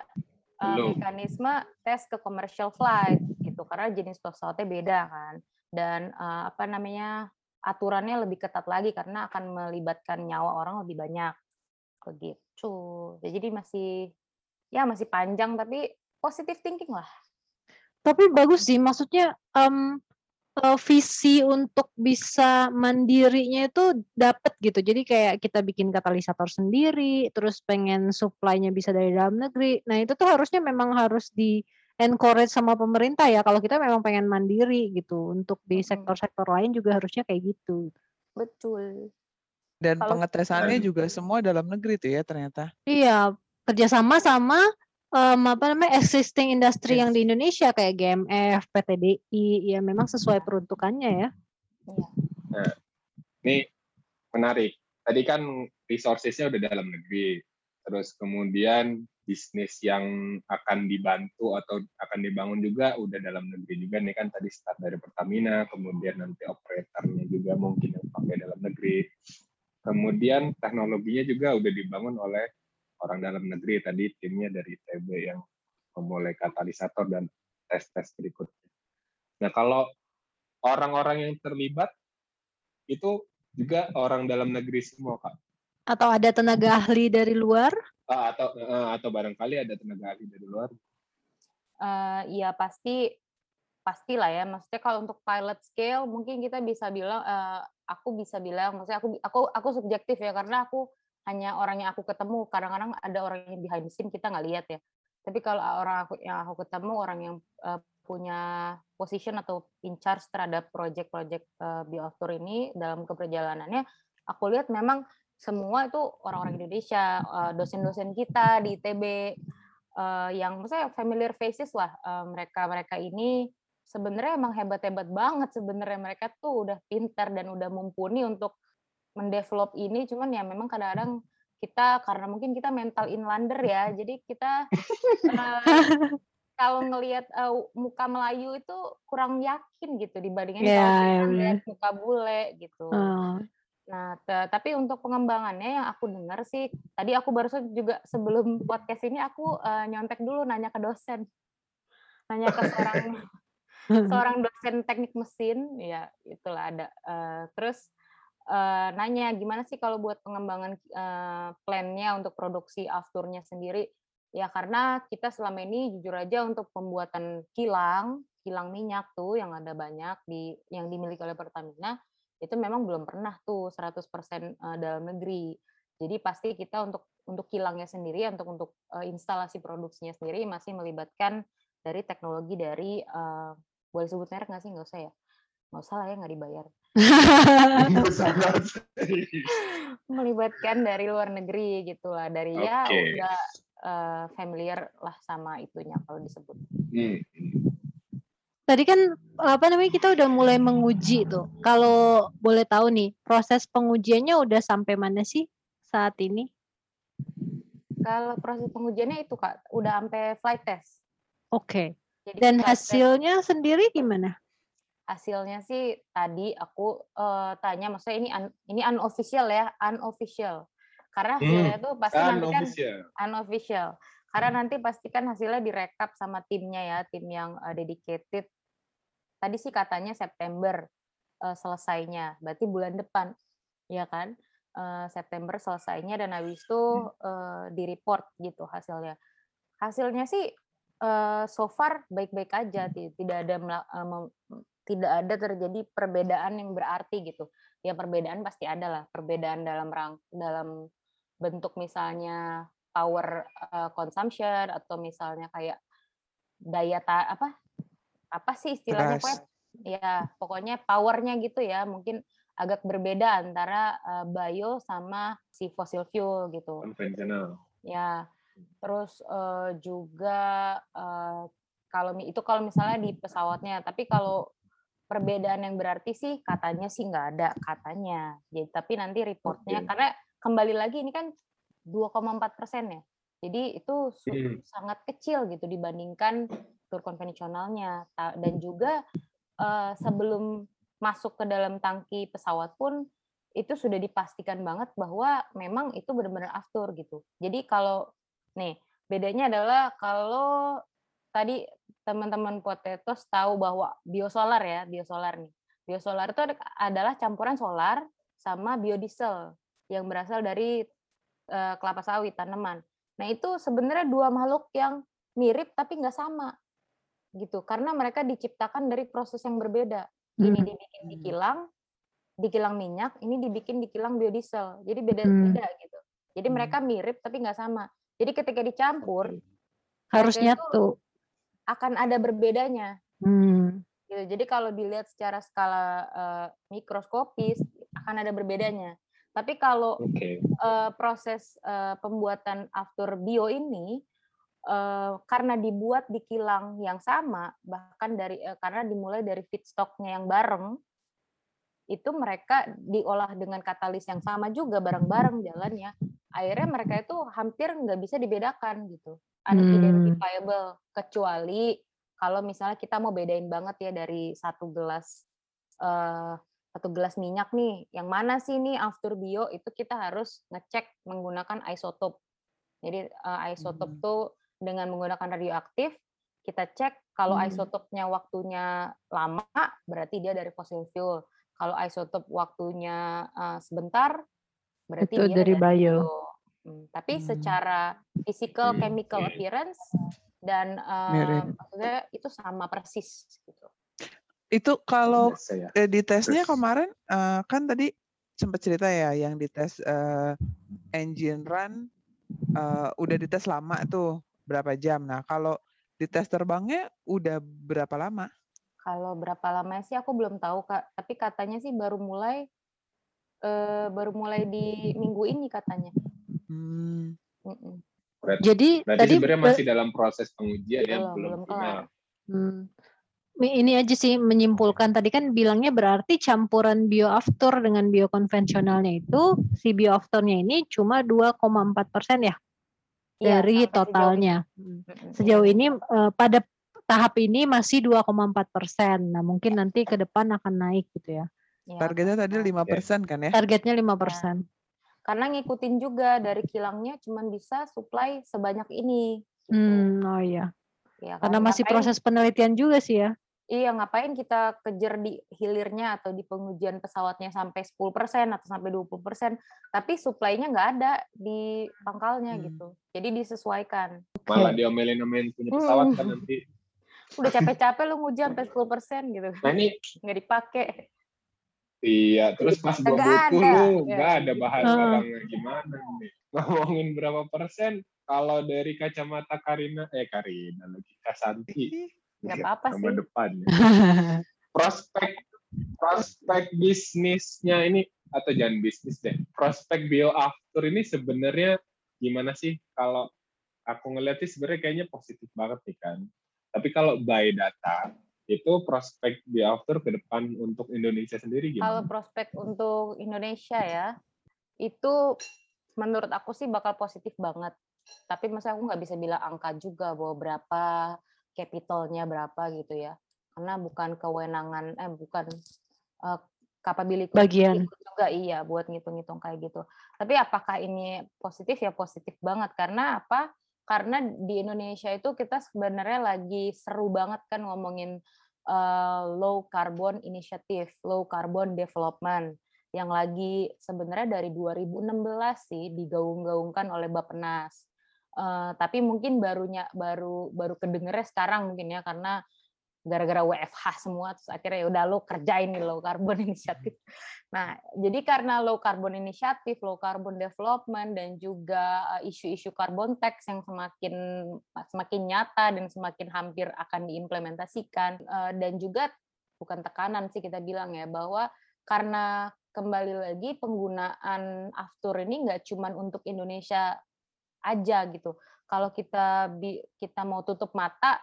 uh, mekanisme tes ke commercial flight gitu. Karena jenis pesawatnya beda kan. Dan uh, apa namanya aturannya lebih ketat lagi karena akan melibatkan nyawa orang lebih banyak begitu jadi masih ya masih panjang tapi positive thinking lah tapi bagus sih maksudnya um, visi untuk bisa mandirinya itu dapat gitu. Jadi kayak kita bikin katalisator sendiri, terus pengen supply-nya bisa dari dalam negeri. Nah, itu tuh harusnya memang harus di encourage sama pemerintah ya kalau kita memang pengen mandiri gitu. Untuk di sektor-sektor lain juga harusnya kayak gitu. Betul. Dan kalau, pengetesannya juga semua dalam negeri tuh ya ternyata. Iya, kerjasama sama um, apa namanya existing industri yes. yang di Indonesia kayak GMF, PTDI, ya memang sesuai peruntukannya ya. Iya. Nah, ini menarik. Tadi kan resourcesnya udah dalam negeri, terus kemudian bisnis yang akan dibantu atau akan dibangun juga udah dalam negeri juga nih kan tadi start dari Pertamina, kemudian nanti operatornya juga mungkin yang pakai dalam negeri. Kemudian teknologinya juga udah dibangun oleh orang dalam negeri tadi timnya dari TB yang memulai katalisator dan tes-tes berikutnya. Nah kalau orang-orang yang terlibat itu juga orang dalam negeri semua kak. Atau ada tenaga ahli dari luar? Uh, atau uh, atau barangkali ada tenaga ahli dari luar? Uh, ya pasti pastilah ya. Maksudnya kalau untuk pilot scale mungkin kita bisa bilang, uh, aku bisa bilang, maksudnya aku aku aku subjektif ya karena aku hanya orang yang aku ketemu kadang-kadang ada orang yang behind the scene kita nggak lihat ya tapi kalau orang aku yang aku ketemu orang yang uh, punya position atau in charge terhadap project-project uh, bioaftur ini dalam keperjalanannya aku lihat memang semua itu orang-orang Indonesia dosen-dosen kita di ITB uh, yang misalnya familiar faces lah uh, mereka mereka ini sebenarnya emang hebat-hebat banget sebenarnya mereka tuh udah pintar dan udah mumpuni untuk mendevelop ini cuman ya memang kadang-kadang kita karena mungkin kita mental inlander ya jadi kita uh, kalau ngelihat uh, muka Melayu itu kurang yakin gitu dibandingin yeah, kalau kita yeah. lihat muka bule gitu uh. Nah, tapi untuk pengembangannya yang aku dengar sih, tadi aku baru juga sebelum podcast ini aku uh, nyontek dulu nanya ke dosen, nanya ke seorang seorang dosen teknik mesin, ya itulah ada. Uh, terus uh, nanya gimana sih kalau buat pengembangan uh, plannya untuk produksi afturnya sendiri? Ya karena kita selama ini jujur aja untuk pembuatan kilang, kilang minyak tuh yang ada banyak di yang dimiliki oleh Pertamina itu memang belum pernah tuh 100% dalam negeri. Jadi pasti kita untuk untuk kilangnya sendiri untuk untuk instalasi produksinya sendiri masih melibatkan dari teknologi dari uh, boleh sebut merek nggak sih nggak usah ya nggak usah lah ya nggak dibayar melibatkan dari luar negeri gitulah dari okay. ya udah uh, familiar lah sama itunya kalau disebut hmm. Tadi kan apa namanya kita udah mulai menguji tuh. Kalau boleh tahu nih, proses pengujiannya udah sampai mana sih saat ini? Kalau proses pengujiannya itu Kak, udah sampai flight test. Oke. Okay. Dan hasilnya sendiri gimana? Hasilnya sih tadi aku uh, tanya maksudnya ini un, ini unofficial ya, unofficial. Karena hmm, hasilnya hmm, tuh pasti nanti kan unofficial. Karena hmm. nanti pastikan hasilnya direkap sama timnya ya, tim yang uh, dedicated. Tadi sih katanya September uh, selesainya, berarti bulan depan, ya kan? Uh, September selesainya dan habis itu uh, di report gitu hasilnya. Hasilnya sih uh, so far baik-baik aja, tidak ada uh, tidak ada terjadi perbedaan yang berarti gitu. Ya perbedaan pasti ada lah, perbedaan dalam rang dalam bentuk misalnya power uh, consumption atau misalnya kayak daya ta apa apa sih istilahnya pokoknya ya pokoknya powernya gitu ya. Mungkin agak berbeda antara uh, bio sama si fossil fuel gitu. Konvensional. Ya terus uh, juga uh, kalau itu kalau misalnya di pesawatnya tapi kalau perbedaan yang berarti sih katanya sih nggak ada katanya jadi tapi nanti reportnya okay. karena kembali lagi ini kan 2,4 persen ya. Jadi itu hmm. sangat kecil gitu dibandingkan tur konvensionalnya. Dan juga uh, sebelum masuk ke dalam tangki pesawat pun itu sudah dipastikan banget bahwa memang itu benar-benar aftur gitu. Jadi kalau nih bedanya adalah kalau tadi teman-teman potatoes tahu bahwa biosolar ya, biosolar nih. Biosolar itu adalah campuran solar sama biodiesel yang berasal dari uh, kelapa sawit tanaman. Nah itu sebenarnya dua makhluk yang mirip tapi nggak sama gitu karena mereka diciptakan dari proses yang berbeda. Ini hmm. dibikin di kilang, di kilang minyak, ini dibikin di kilang biodiesel. Jadi beda-beda hmm. gitu. Jadi hmm. mereka mirip tapi nggak sama. Jadi ketika dicampur harus nyatu. Akan ada berbedanya. Hmm. Gitu. Jadi kalau dilihat secara skala uh, mikroskopis akan ada berbedanya. Tapi kalau okay. uh, proses uh, pembuatan after bio ini uh, karena dibuat di kilang yang sama, bahkan dari uh, karena dimulai dari feedstocknya yang bareng, itu mereka diolah dengan katalis yang sama juga bareng-bareng jalannya. Akhirnya mereka itu hampir nggak bisa dibedakan gitu, unidentifiable. Hmm. Kecuali kalau misalnya kita mau bedain banget ya dari satu gelas uh, satu gelas minyak nih, yang mana sih nih after bio itu kita harus ngecek menggunakan isotop. Jadi uh, isotop hmm. tuh dengan menggunakan radioaktif kita cek kalau hmm. isotopnya waktunya lama berarti dia dari fossil fuel. Kalau isotop waktunya uh, sebentar berarti itu dia dari, dari bio. Hmm, tapi hmm. secara physical chemical appearance dan uh, maksudnya itu sama persis gitu. Itu kalau ya. eh, di tesnya kemarin uh, kan tadi sempat cerita ya yang dites uh, engine run uh, udah dites lama tuh berapa jam. Nah kalau di tes terbangnya udah berapa lama? Kalau berapa lama sih aku belum tahu kak. Tapi katanya sih baru mulai uh, baru mulai di minggu ini katanya. Hmm. Berarti, Jadi berarti tadi sebenarnya masih dalam proses pengujian ya belum, belum kelar. Hmm ini aja sih menyimpulkan tadi kan bilangnya berarti campuran bioaftur dengan biokonvensionalnya itu si bioafturnya ini cuma 2,4 persen ya iya, dari totalnya. Sejauh ini, uh, pada tahap ini masih 2,4 persen. Nah mungkin nanti ke depan akan naik gitu ya. Ya, Targetnya tadi karena- 5% kan ya? Targetnya 5%. Karena ngikutin juga dari kilangnya cuman bisa supply sebanyak ini. gitu. Hmm, oh iya. Ya Karena kan? masih Ngapain- proses penelitian juga sih ya. Iya, ngapain kita kejar di hilirnya atau di pengujian pesawatnya sampai 10% atau sampai 20%, tapi supply-nya nggak ada di pangkalnya Hmm. gitu. Jadi disesuaikan. Malah diomelin-omelin punya pesawat kan Hmm. nanti. Udah capek-capek lu nguji sampai 10% gitu. Nah ini Nggak dipakai. Iya terus pas gua Nggak butuh ada. lu Ya. nggak ada bahan Ah. barangnya gimana nih. Ngomongin berapa persen kalau dari kacamata Karina eh Karina lagi Kasanti Nggak apa-apa nama sih. depannya prospek prospek bisnisnya ini atau jangan bisnis deh prospek bioafter ini sebenarnya gimana sih kalau aku ngeliatnya sebenarnya kayaknya positif banget nih kan tapi kalau by data itu prospek bioafter ke depan untuk Indonesia sendiri Kalau gimana? prospek untuk Indonesia ya, itu menurut aku sih bakal positif banget. Tapi masa aku nggak bisa bilang angka juga bahwa berapa capitalnya berapa gitu ya. Karena bukan kewenangan, eh bukan eh, capability Bagian. juga iya buat ngitung-ngitung kayak gitu. Tapi apakah ini positif ya positif banget karena apa? Karena di Indonesia itu kita sebenarnya lagi seru banget kan ngomongin eh, low carbon initiative, low carbon development yang lagi sebenarnya dari 2016 sih digaung-gaungkan oleh Bappenas. Eh, tapi mungkin barunya baru baru kedengernya sekarang mungkin ya karena gara-gara WFH semua terus akhirnya ya udah lo kerjain nih low carbon initiative. Nah, jadi karena low carbon initiative, low carbon development dan juga eh, isu-isu carbon tax yang semakin semakin nyata dan semakin hampir akan diimplementasikan eh, dan juga bukan tekanan sih kita bilang ya bahwa karena kembali lagi penggunaan aftur ini nggak cuman untuk Indonesia aja gitu. Kalau kita kita mau tutup mata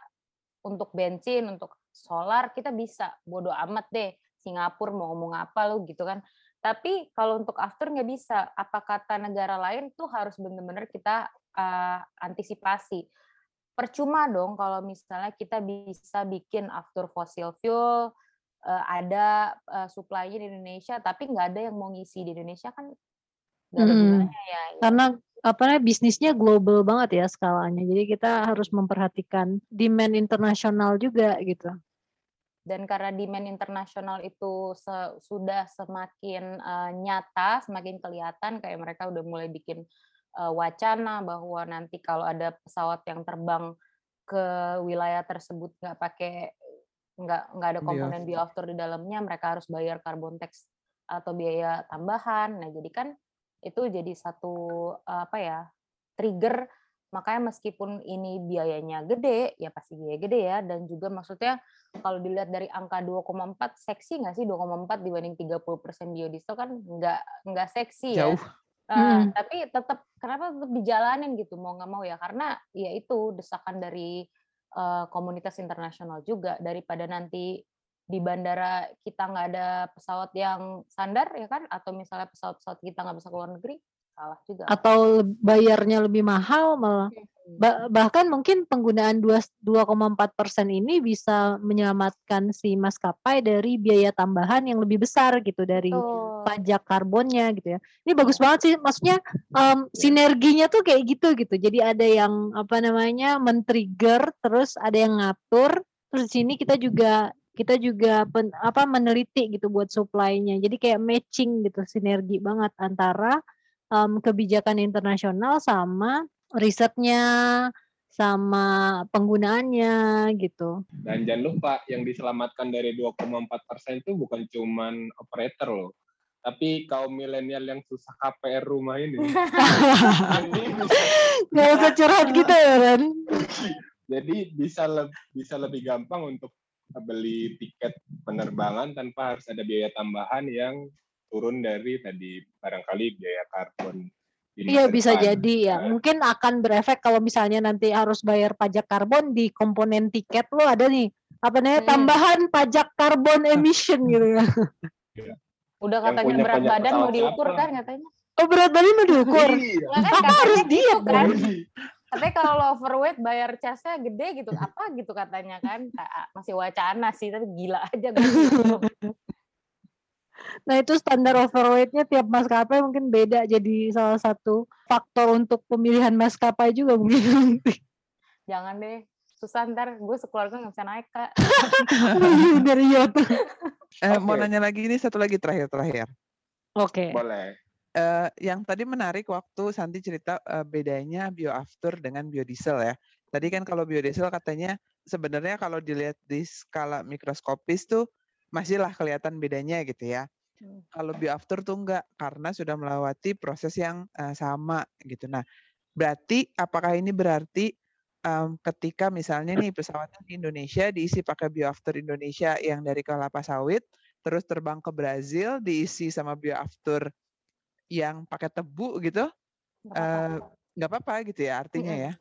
untuk bensin, untuk solar kita bisa bodoh amat deh. Singapura mau ngomong apa lu gitu kan. Tapi kalau untuk after nggak bisa. Apa kata negara lain tuh harus benar-benar kita uh, antisipasi. Percuma dong kalau misalnya kita bisa bikin after fossil fuel, uh, ada uh, supply-nya di Indonesia, tapi nggak ada yang mau ngisi di Indonesia kan ada Hmm. gunanya ya. Karena apa namanya bisnisnya global banget ya skalanya. Jadi kita harus memperhatikan demand internasional juga gitu. dan karena demand internasional itu se- sudah semakin eh, nyata, semakin kelihatan kayak mereka udah mulai bikin eh, wacana bahwa nanti kalau ada pesawat yang terbang ke wilayah tersebut nggak pakai nggak nggak ada komponen bioafter di dalamnya, mereka harus bayar carbon tax atau biaya tambahan. Nah jadi kan itu jadi satu apa ya trigger. Makanya meskipun ini biayanya gede ya pasti biaya gede ya. Dan juga maksudnya kalau dilihat dari angka 2,4 seksi nggak sih 2,4 dibanding 30% biodiesel? Kan nggak nggak seksi ya. Jauh. Uh, Mm. tapi tetap kenapa tetap dijalanin gitu mau nggak mau ya? Karena ya itu desakan dari uh, komunitas internasional juga. Daripada nanti di bandara kita nggak ada pesawat yang standar ya kan atau misalnya pesawat-pesawat kita nggak bisa keluar negeri salah juga Atau bayarnya lebih mahal malah. Hmm. Ba- bahkan mungkin penggunaan dua- 2,4 persen ini bisa menyelamatkan si maskapai dari biaya tambahan yang lebih besar gitu dari Betul. pajak karbonnya gitu ya. Ini bagus banget sih, maksudnya em, sinerginya tuh kayak gitu gitu. Jadi ada yang apa namanya men-trigger, terus ada yang ngatur, terus di sini kita juga kita juga pen- apa meneliti gitu buat supply-nya. Jadi kayak matching gitu, sinergi banget antara em, kebijakan internasional sama risetnya, sama penggunaannya gitu. Dan jangan lupa yang diselamatkan dari 2,4 persen itu bukan cuman operator loh, tapi kaum milenial yang susah KPR rumah ini. Gak usah curhat gitu ya Ren. jadi bisa le- bisa lebih gampang untuk beli tiket penerbangan tanpa harus ada biaya tambahan yang turun dari tadi barangkali biaya karbon. Iya bisa depan. jadi ya. Nah, Mungkin akan berefek kalau misalnya nanti harus bayar pajak karbon di komponen tiket lo ada nih apa namanya Hmm. tambahan pajak karbon emission gitu ya. udah Yang katanya berat badan mau diukur kan katanya Oh berat badan mau diukur. Iya. Kan Apa harus gitu diet kan? Katanya kalau lo overweight bayar casnya gede gitu, apa gitu katanya kan? Masih wacana sih, tapi gila aja gitu. Nah itu standar overweight-nya tiap maskapai mungkin beda jadi salah satu faktor untuk pemilihan maskapai juga mungkin nanti. Jangan deh, susah ntar gue sekeluarga nggak bisa naik kak. Iya tuh. Eh, Mau nanya lagi ini satu lagi terakhir-terakhir. Oke. Boleh. Eh, yang tadi menarik waktu Santi cerita eh, bedanya bioafter dengan biodiesel ya. Tadi kan kalau biodiesel katanya sebenarnya kalau dilihat di skala mikroskopis tuh masihlah kelihatan bedanya gitu ya. Hmm. Kalau bioafter tuh enggak karena sudah melewati proses yang eh, sama gitu. Nah, berarti apakah ini berarti em, ketika misalnya nih pesawatnya di Indonesia diisi pakai bioafter Indonesia yang dari kelapa sawit, terus terbang ke Brazil diisi sama bioafter yang pakai tebu gitu, Nggak apa-apa. eh, nggak apa-apa gitu ya artinya Mm-mm. ya.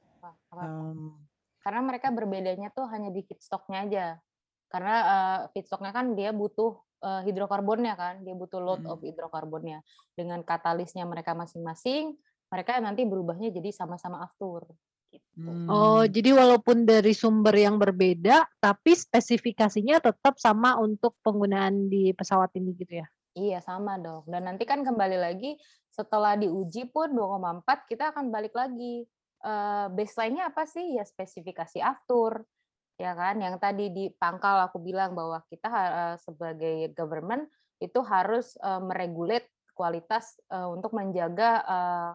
Em, Karena mereka berbedanya tuh hanya di feedstocknya aja. Karena eh, feedstocknya kan dia butuh eh, hidrokarbonnya kan, dia butuh load Mm. of hidrokarbonnya. Dengan katalisnya mereka masing-masing, mereka nanti berubahnya jadi sama-sama aftur. Gitu. Oh, hmm, jadi walaupun dari sumber yang berbeda, tapi spesifikasinya tetap sama untuk penggunaan di pesawat ini gitu ya? Iya sama dong. Dan nanti kan kembali lagi setelah diuji pun 2,4 kita akan balik lagi. Eh, baseline-nya apa sih? Ya spesifikasi aftur. Ya kan? Yang tadi di pangkal aku bilang bahwa kita eh, sebagai government itu harus eh, meregulate kualitas eh, untuk menjaga eh,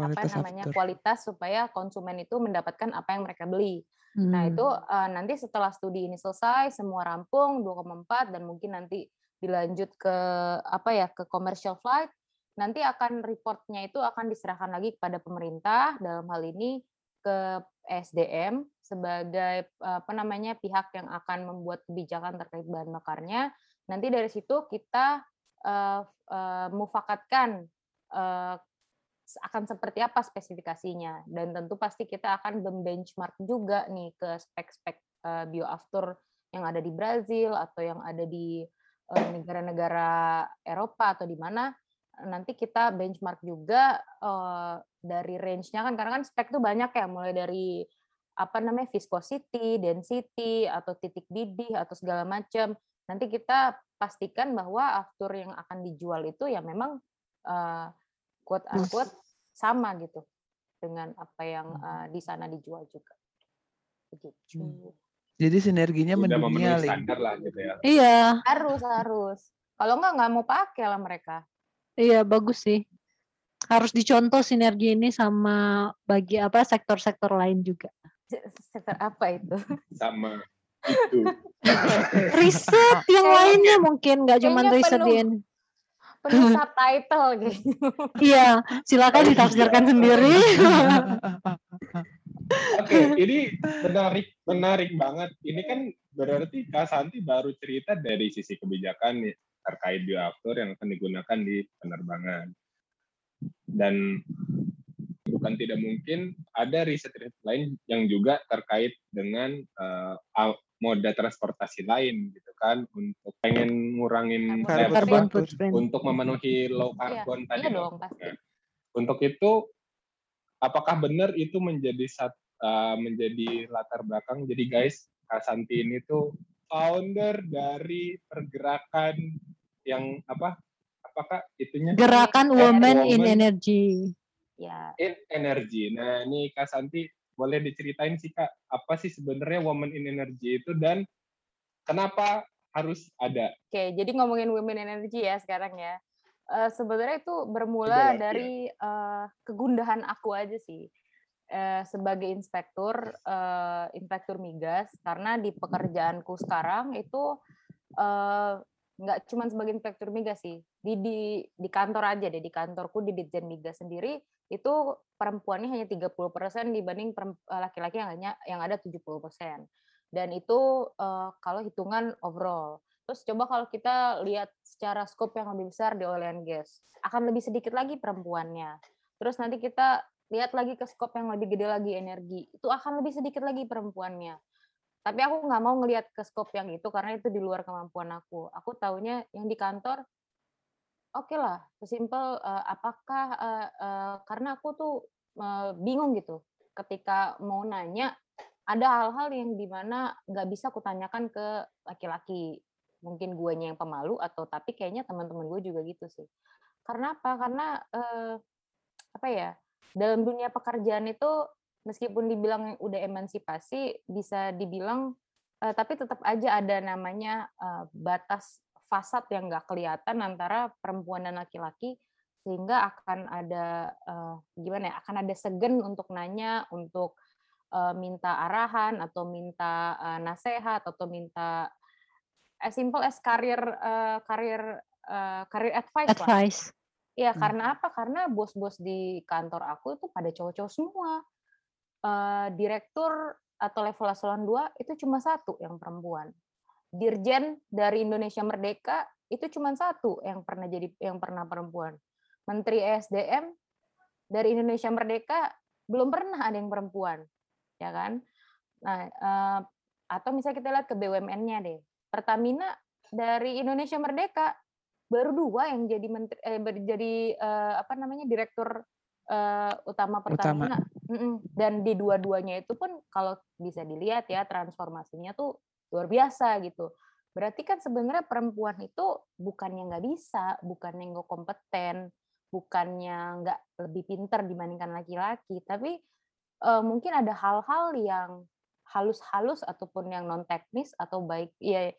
apa namanya after. kualitas supaya konsumen itu mendapatkan apa yang mereka beli. Nah, itu Hmm. nanti setelah studi ini selesai, semua rampung 2,4 dan mungkin nanti dilanjut ke apa ya, ke commercial flight, nanti akan reportnya itu akan diserahkan lagi kepada pemerintah dalam hal ini ke SDM sebagai apa namanya pihak yang akan membuat kebijakan terkait bahan bakarnya. Nanti dari situ kita eh, eh, mufakatkan eh, akan seperti apa spesifikasinya dan tentu pasti kita akan membenchmark juga nih ke spek-spek eh, bioaftur yang ada di Brazil atau yang ada di negara-negara Eropa atau di mana nanti kita benchmark juga eh, dari range-nya kan karena kan spek tuh banyak ya mulai dari apa namanya viscosity, density atau titik didih atau segala macam. Nanti kita pastikan bahwa aftur yang akan dijual itu ya memang eh, quote unquote sama gitu dengan apa yang eh, di sana dijual juga. Begitu. Hmm. Jadi sinerginya Udah mendunia memenuhi Ling. standar lah gitu ya. Iya, Harus harus. Kalau nggak nggak mau pakai lah mereka. iya bagus sih. Harus dicontoh sinergi ini sama bagi apa sektor-sektor lain juga. Sektor apa itu? Sama itu. Riset yang lainnya mungkin nggak cuma riset di ini. Penuh subtitle gitu. Iya, silakan ditafsirkan sendiri. Oke, ini menarik menarik banget. Ini kan berarti Kak Santi baru cerita dari sisi kebijakan terkait bioaftur yang akan digunakan di penerbangan. Dan bukan tidak mungkin ada riset-riset lain yang juga terkait dengan al- moda transportasi lain gitu kan untuk pengen ngurangin Carbon untuk memenuhi low Iya, carbon tadi iya dong pasti. Nah, Untuk itu apakah benar itu menjadi sat, uh, menjadi latar belakang? Jadi guys, Kak Santi ini tuh founder dari pergerakan yang apa? Apakah itunya? Gerakan Women Women in Energy. Ya, in Energy. Nah, ini Kak Santi boleh diceritain sih Kak, apa sih sebenarnya Women in Energy itu dan kenapa harus ada? oke. Jadi ngomongin women energy ya sekarang ya. Eh, sebenarnya itu bermula ya? dari eh, kegundahan aku aja sih Eh, sebagai inspektur eh, inspektur migas karena di pekerjaanku sekarang itu eh, nggak cuma sebagai inspektur migas sih di di di kantor aja deh di kantorku di Ditjen Migas sendiri itu perempuannya hanya 30% dibanding eh, laki-laki yang hanya yang ada 70%. Dan itu eh, kalau hitungan overall. Terus coba kalau kita lihat secara scope yang lebih besar di oil and gas, akan lebih sedikit lagi perempuannya. Terus nanti kita lihat lagi ke scope yang lebih gede lagi energi, itu akan lebih sedikit lagi perempuannya. Tapi aku nggak mau ngelihat ke scope yang itu karena itu di luar kemampuan aku. Aku taunya yang di kantor, oke lah, sesimpel eh, apakah eh, eh, karena aku tuh eh, bingung gitu ketika mau nanya ada hal-hal yang di mana nggak bisa kutanyakan ke laki-laki mungkin guanya yang pemalu atau tapi kayaknya teman-teman gue juga gitu sih. Karena apa? Karena eh, apa ya? Dalam dunia pekerjaan itu meskipun dibilang udah emansipasi, bisa dibilang eh, tapi tetap aja ada namanya eh, batas fasad yang nggak kelihatan antara perempuan dan laki-laki sehingga akan ada uh, gimana ya akan ada segen untuk nanya untuk uh, minta arahan atau minta uh, nasehat atau minta as simple as karir uh, karir uh, karir advice. lah. Iya, hmm. karena apa? Karena bos-bos di kantor aku itu pada cowok-cowok semua. Uh, direktur atau level eselon 2 itu cuma satu yang perempuan. Dirjen dari Indonesia Merdeka itu cuma satu yang pernah jadi yang pernah perempuan. Menteri SDM dari Indonesia Merdeka belum pernah ada yang perempuan, ya kan? Nah, eh, atau misalnya kita lihat ke BUMN-nya deh, Pertamina dari Indonesia Merdeka baru dua yang jadi menteri, eh, jadi eh, apa namanya direktur eh, utama Pertamina, utama. dan di dua-duanya itu pun kalau bisa dilihat ya transformasinya tuh luar biasa gitu. Berarti kan sebenarnya perempuan itu bukannya nggak bisa, bukannya nggak kompeten, bukannya nggak lebih pinter dibandingkan laki-laki, tapi uh, mungkin ada hal-hal yang halus-halus ataupun yang non teknis atau baik ya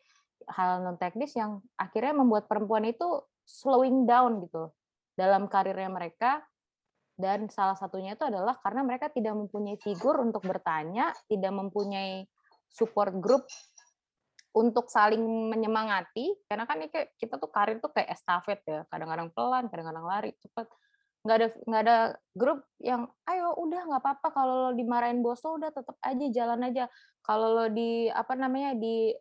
hal non teknis yang akhirnya membuat perempuan itu slowing down gitu dalam karirnya mereka. Dan salah satunya itu adalah karena mereka tidak mempunyai figur untuk bertanya, tidak mempunyai support group untuk saling menyemangati. Karena kan ini kayak kita tuh karir tuh kayak estafet ya kadang-kadang pelan kadang-kadang lari cepet. Nggak ada nggak ada grup yang ayo udah nggak apa-apa. Kalau lo dimarahin bos lo udah tetap aja jalan aja. Kalau lo di apa namanya di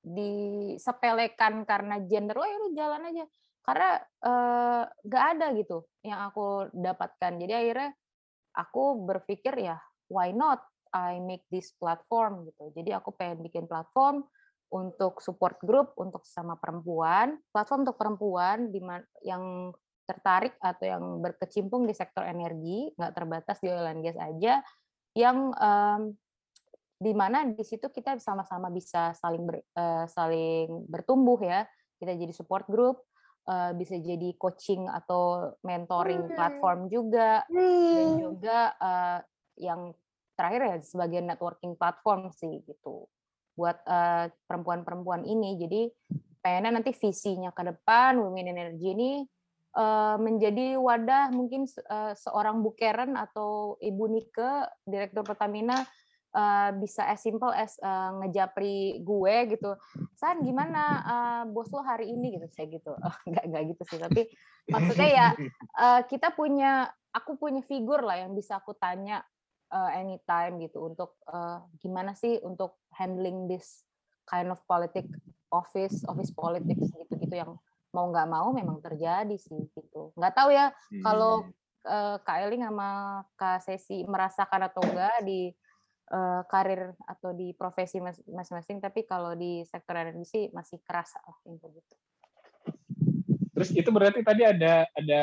disepelekan karena gender lo ya udah jalan aja. Karena eh, nggak uh, ada gitu yang aku dapatkan. Jadi akhirnya aku berpikir ya why not I make this platform? Gitu. Jadi aku pengen bikin platform untuk support group untuk sesama perempuan, platform untuk perempuan yang tertarik atau yang berkecimpung di sektor energi, nggak terbatas di oil and gas aja, yang um, di mana di situ kita sama-sama bisa saling ber, uh, saling bertumbuh ya, kita jadi support group, uh, bisa jadi coaching atau mentoring platform juga, dan juga uh, yang terakhir ya sebagai networking platform sih gitu. Buat uh, perempuan-perempuan ini. Jadi pengennya nanti visinya ke depan Women Energy ini uh, menjadi wadah mungkin uh, seorang Bukeren atau Ibu Nike, Direktur Pertamina uh, bisa as simple as uh, ngejapri gue gitu. San gimana uh, bos lo hari ini gitu saya gitu. Oh, enggak enggak gitu sih, tapi maksudnya ya uh, kita punya aku punya figur lah yang bisa aku tanya uh, anytime gitu untuk uh, gimana sih untuk handling this kind of politic office office politics gitu gitu yang mau nggak mau memang terjadi sih gitu nggak tahu ya hmm. kalau uh, Kak Eling sama Kak Sesi merasakan atau enggak di uh, karir atau di profesi masing-masing tapi kalau di sektor energi sih masih kerasa lah yang begitu. Terus itu berarti tadi ada ada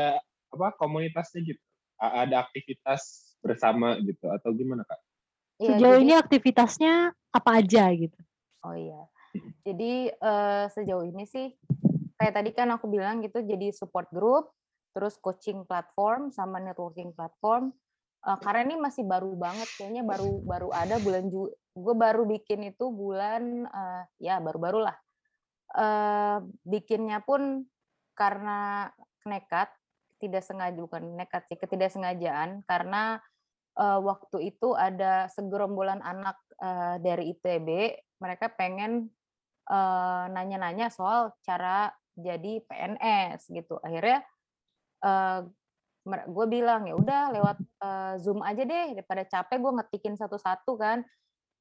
apa komunitasnya gitu? Ada aktivitas bersama gitu atau gimana kak? Ya, sejauh jadi, ini aktivitasnya apa aja gitu? Oh iya, jadi uh, sejauh ini sih kayak tadi kan aku bilang gitu jadi support group, terus coaching platform sama networking platform. Uh, karena ini masih baru banget, kayaknya baru baru ada bulan Ju gue baru bikin itu bulan uh, ya baru-baru lah. Uh, bikinnya pun karena nekat tidak sengaja bukan nekat sih ketidaksengajaan karena uh, waktu itu ada segerombolan anak uh, dari ITB mereka pengen nanya-nanya uh, soal cara jadi PNS gitu akhirnya uh, gue bilang ya udah lewat uh, zoom aja deh daripada capek gue ngetikin satu-satu kan.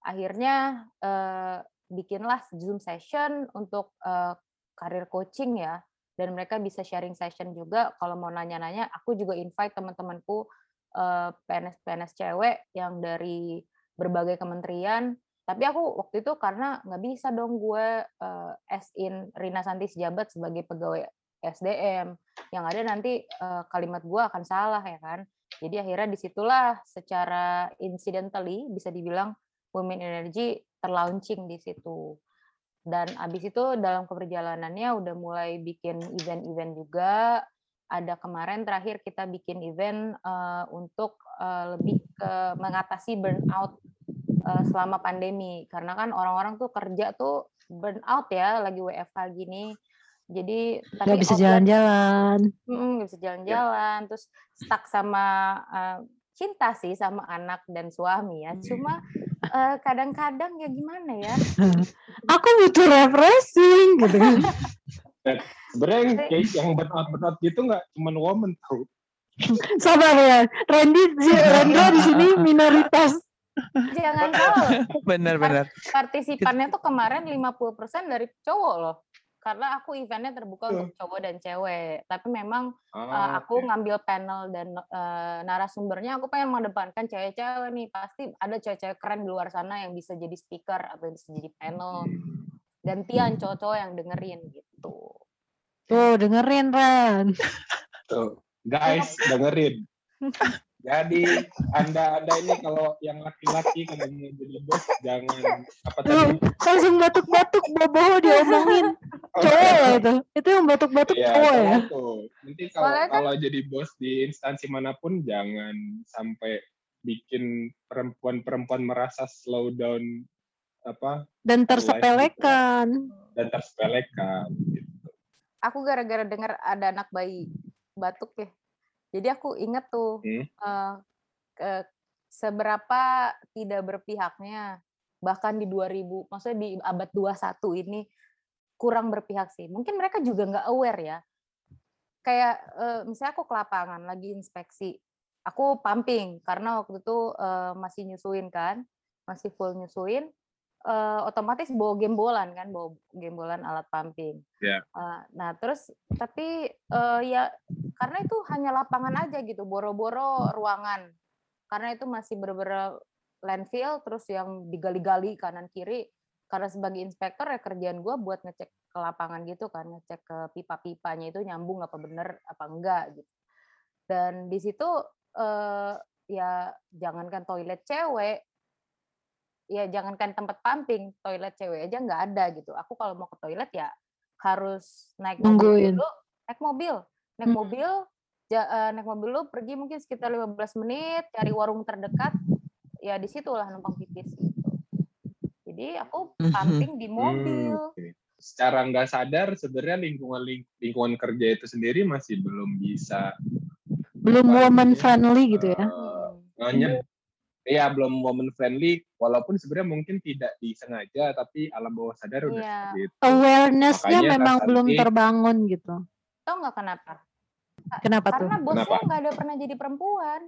Akhirnya uh, bikinlah zoom session untuk uh, karir coaching ya. Dan mereka bisa sharing session juga. Kalau mau nanya-nanya aku juga invite teman-temanku PNS-PNS eh, cewek yang dari berbagai kementerian. Tapi aku waktu itu karena nggak bisa dong gue uh, as in Rina Santi sejabat sebagai pegawai SDM yang ada nanti uh, kalimat gue akan salah ya kan jadi akhirnya di situlah secara incidentally bisa dibilang Women Energy terlaunching di situ Dan abis itu dalam keperjalanannya udah mulai bikin event-event juga. Ada kemarin terakhir kita bikin event uh, untuk uh, lebih ke mengatasi burnout uh, selama pandemi. Karena kan orang-orang tuh kerja tuh burnout ya, lagi WFH gini. Jadi tapi Nggak bisa jalan-jalan. Nggak bisa jalan-jalan, terus stuck sama uh, cinta sih sama anak dan suami ya. Cuma uh, kadang-kadang ya gimana ya? Aku butuh refreshing gitu kan. Sebenarnya yang kayak yang burnout burnout gitu nggak cuma woman tau. Sabar ya. Randy, Rendra di sini minoritas. Jangan salah, Benar-benar. partisipannya tuh kemarin 50% dari cowok loh. Karena aku eventnya terbuka untuk cowok dan cewek. Tapi memang uh, Ah, aku oke. ngambil panel dan uh, narasumbernya aku pengen mengedepankan cewek-cewek nih. Pasti ada cewek-cewek keren di luar sana yang bisa jadi speaker atau bisa jadi panel. Gantian cowok-cowok yang dengerin gitu. Tuh dengerin Ran. Tuh, guys dengerin. Jadi anda anda ini kalau yang laki-laki kalau mau jadi bos jangan apa Tuh, tadi? langsung batuk-batuk bobo diomongin. Cowok lah itu. Itu yang batuk-batuk Iya, cowok ya. tuh. Nanti kalau Soalnya kan- kalau jadi bos di instansi mana pun jangan sampai bikin perempuan-perempuan merasa slow down apa Dan tersepelekan. dan tersepelekan. Gitu. Aku gara-gara dengar ada anak bayi batuk ya. Jadi aku inget tuh Hmm. eh, ke- seberapa tidak berpihaknya bahkan di 2000 maksudnya di abad 21 ini kurang berpihak sih. Mungkin mereka juga nggak aware ya. Kayak eh, misalnya aku ke lapangan lagi inspeksi. Aku pumping karena waktu itu eh, masih nyusuin kan, masih full nyusuin. Eh, otomatis bawa gembolan kan, bawa gembolan alat pumping. Ya. Eh, nah terus tapi eh, ya karena itu hanya lapangan aja gitu, boro-boro ruangan. Karena itu masih bener-bener landfill, terus yang digali-gali kanan kiri. Karena sebagai inspektor ya kerjaan gue buat ngecek ke lapangan gitu kan, ngecek ke pipa-pipanya itu nyambung apa bener apa enggak gitu. Dan di situ eh, ya jangankan toilet cewek, ya jangankan tempat pumping, toilet cewek aja nggak ada gitu. Aku kalau mau ke toilet ya harus naik mobil dulu, naik mobil, naik Hmm. mobil, ja- eh, naik mobil dulu pergi mungkin sekitar 15 menit, cari warung terdekat, ya di situlah numpang pipis gitu. Jadi aku pumping di mobil. Hmm. Secara nggak sadar sebenarnya lingkungan ling- lingkungan kerja itu sendiri masih belum bisa Belum woman namanya, friendly gitu ya. nge- Iya belum woman friendly, walaupun sebenarnya mungkin tidak disengaja, tapi alam bawah sadar udah Iya. seperti itu. Awareness-nya memang belum cantik. terbangun gitu. Tau nggak kenapa? Kenapa tuh? Karena bosnya Kenapa? nggak ada pernah jadi perempuan.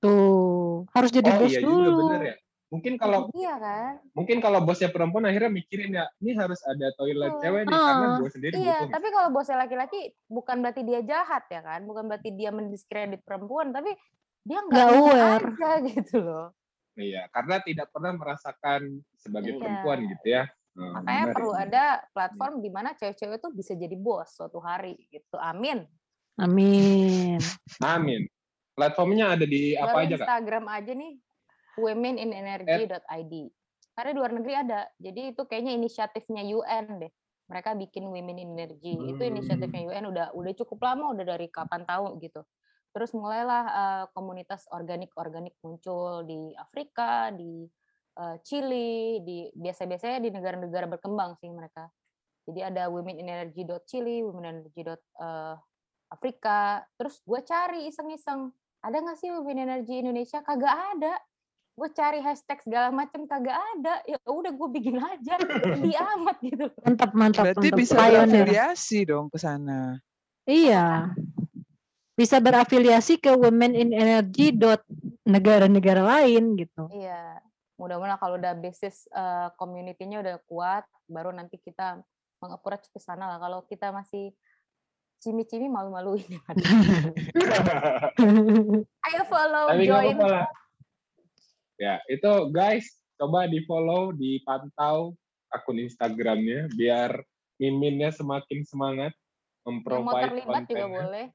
Tuh, harus jadi oh bos iya dulu. juga bener ya. Mungkin kalau Iya kan? mungkin kalau bosnya perempuan akhirnya mikirin ya, ini harus ada toilet Betul. cewek nih karena Ah, gue sendiri Iya, butuh. tapi kalau bosnya laki-laki bukan berarti dia jahat ya kan, bukan berarti dia mendiskredit perempuan, tapi dia nggak aware. aja gitu loh. Iya, karena tidak pernah merasakan sebagai Iya. perempuan gitu ya. Hmm, Makanya benar perlu itu. ada platform di mana cewek-cewek tuh bisa jadi bos suatu hari gitu. Amin. Amin. Amin. Platformnya ada di apa Baru aja kak? Instagram aja nih, womeninenergy.id. Karena di luar negeri ada. Jadi itu kayaknya inisiatifnya UN deh. Mereka bikin Women in Energy. Itu Hmm. inisiatifnya UN udah udah cukup lama, udah dari kapan tahu gitu. Terus mulailah eh, komunitas organik-organik muncul di Afrika, di eh, Chili, di biasa-biasanya di negara-negara berkembang sih mereka. Jadi ada womenenergy.chili, womenenergy.afrika. Terus gue cari iseng-iseng, ada nggak sih Women Energy Indonesia? Kagak ada. Gue cari hashtag segala macam kagak ada. Ya udah gue bikin aja. Sedih amat gitu. Mantap, mantap, Berarti mantap. bisa berafiliasi dong ke sana. Iya. Bisa berafiliasi ke Women in Energy dot negara-negara lain gitu. Iya. Mudah-mudahan kalau udah basis eh, community-nya udah kuat, baru nanti kita mengapproach ke sana lah. Kalau kita masih cimi-cimi malu-maluin. Ayo follow, Tapi join. Ya, itu guys, coba di follow, dipantau akun Instagramnya biar miminnya semakin semangat mau memprovide terlibat juga boleh.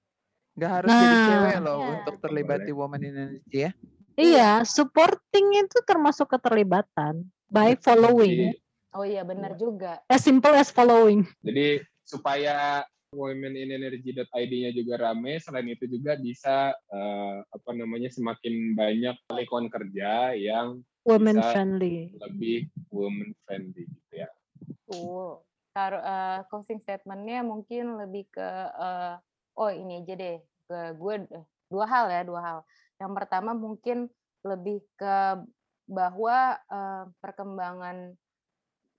Nggak harus jadi Nah. cewek loh Iya. untuk terlibat di Woman in Energy ya. Iya, supporting itu termasuk keterlibatan by following. Oh iya benar juga. As simple as following. Jadi supaya womeninenergy.id-nya juga rame, selain itu juga bisa eh, apa namanya semakin banyak lingkungan kerja yang Women Bisa. friendly. lebih women friendly gitu ya. Betul. Taruh eh, closing statement-nya mungkin lebih ke eh, oh ini aja deh. Ke gue eh, dua hal ya, dua hal. Yang pertama mungkin lebih ke bahwa eh, perkembangan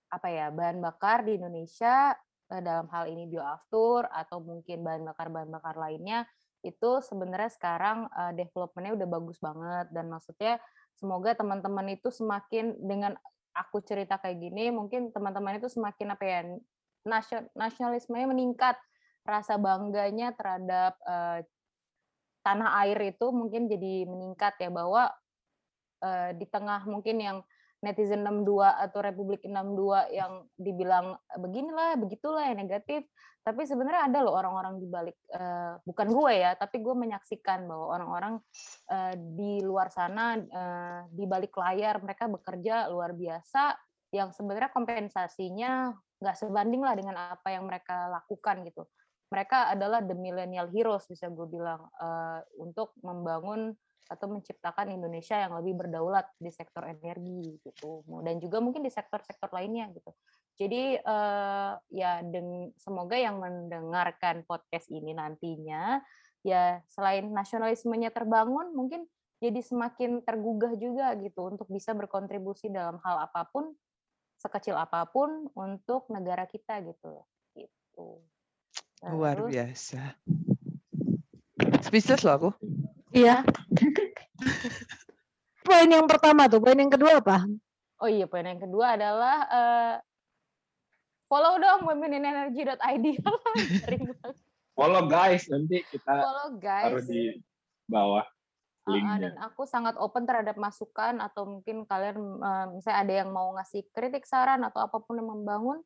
apa ya bahan bakar di Indonesia eh, dalam hal ini bioaftur atau mungkin bahan bakar bahan bakar lainnya itu sebenarnya sekarang eh, development-nya udah bagus banget dan maksudnya semoga teman-teman itu semakin dengan aku cerita kayak gini mungkin teman-teman itu semakin apa ya nasio- nasionalismenya meningkat rasa bangganya terhadap eh, tanah air itu mungkin jadi meningkat ya bahwa eh, di tengah mungkin yang netizen 62 atau Republik 62 yang dibilang "Eh, beginilah begitulah yang negatif tapi sebenarnya ada loh orang-orang di balik eh, bukan gue ya tapi gue menyaksikan bahwa orang-orang eh, di luar sana eh, di balik layar mereka bekerja luar biasa yang sebenarnya kompensasinya nggak sebanding lah dengan apa yang mereka lakukan gitu mereka adalah the millennial heroes bisa gue bilang eh, untuk membangun atau menciptakan Indonesia yang lebih berdaulat di sektor energi gitu. Dan juga mungkin di sektor-sektor lainnya gitu. Jadi eh, ya deng semoga yang mendengarkan podcast ini nantinya ya selain nasionalismenya terbangun mungkin jadi semakin tergugah juga gitu untuk bisa berkontribusi dalam hal apa pun sekecil apa pun untuk negara kita gitu gitu Luar Terus, biasa. Speechless loh aku. Iya. poin yang pertama tuh, poin yang kedua apa? Oh iya, poin yang kedua adalah eh, follow dong banget. Follow guys, nanti kita follow guys. taruh di bawah Uh, uh, linknya. dan aku sangat open terhadap masukan atau mungkin kalian eh, misalnya ada yang mau ngasih kritik saran atau apa pun yang membangun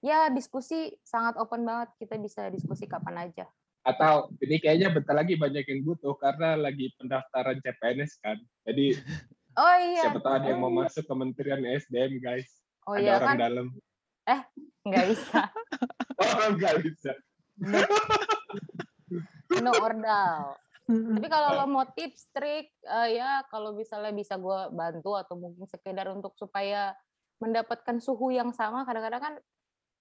ya diskusi sangat open banget kita bisa diskusi kapan aja Atau ini kayaknya bentar lagi banyak yang butuh karena lagi pendaftaran CPNS kan. Jadi oh iya siapa tahu ada yang mau masuk Kementerian SDM guys. oh ada iya orang kan dalam. nggak bisa Oh nggak bisa. no ordal. Tapi kalau lo mau tips, trik, eh, ya kalau misalnya bisa gue bantu atau mungkin sekedar untuk supaya mendapatkan suhu yang sama, kadang-kadang kan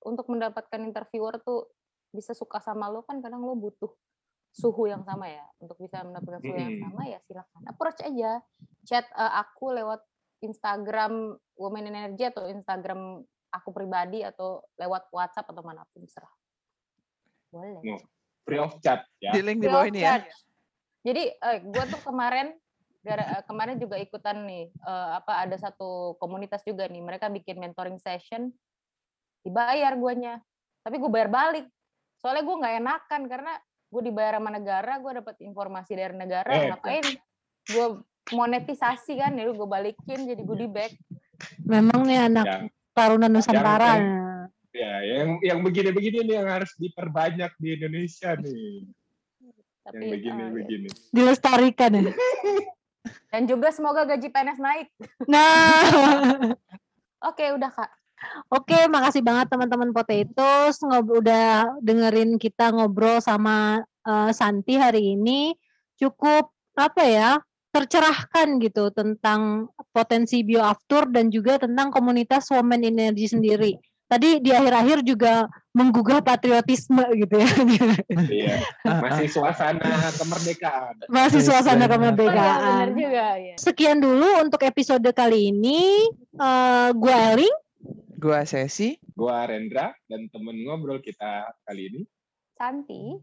untuk mendapatkan interviewer tuh bisa suka sama lo kan kadang lo butuh suhu yang sama ya. Untuk bisa mendapatkan suhu yang sama ya silahkan approach aja. Chat eh, aku lewat Instagram Women in Energy atau Instagram aku pribadi atau lewat WhatsApp atau mana pun serah. Boleh. No. Free of chat ya. Di link di bawah ini ya. Jadi eh, gue tuh kemarin gara, eh, kemarin juga ikutan nih eh, apa ada satu komunitas juga nih mereka bikin mentoring session dibayar guanya tapi gue bayar balik soalnya gue nggak enakan karena gue dibayar sama negara gue dapat informasi dari negara Eh, ngapain gue monetisasi kan ya gue balikin jadi goodie bag Memang nih anak Yang Taruna Nusantara. yang- ya yang yang begini-begini nih yang harus diperbanyak di Indonesia nih. tapi Yang begini eh, ya. begini. Dilestarikan ya. dan juga semoga gaji PNS naik Nah, oke udah kak oke makasih banget teman-teman Potatoes ngob udah dengerin kita ngobrol sama eh, Santi hari ini. Cukup apa ya? tercerahkan gitu tentang potensi bioaftur dan juga tentang komunitas women energy sendiri. Tadi di akhir-akhir juga menggugah patriotisme gitu ya. Iya. Masih suasana kemerdekaan. Masih suasana Benar. oh, ya, bener kemerdekaan. juga ya Sekian dulu untuk episode kali ini. Eh gue Eling. Gua Sesi, gua Rendra dan temen ngobrol kita kali ini. Santi.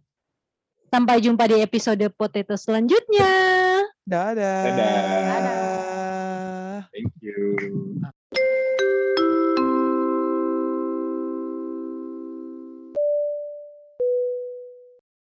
Sampai jumpa di episode Potato selanjutnya. Dadah. Dadah. Dadah. Thank you.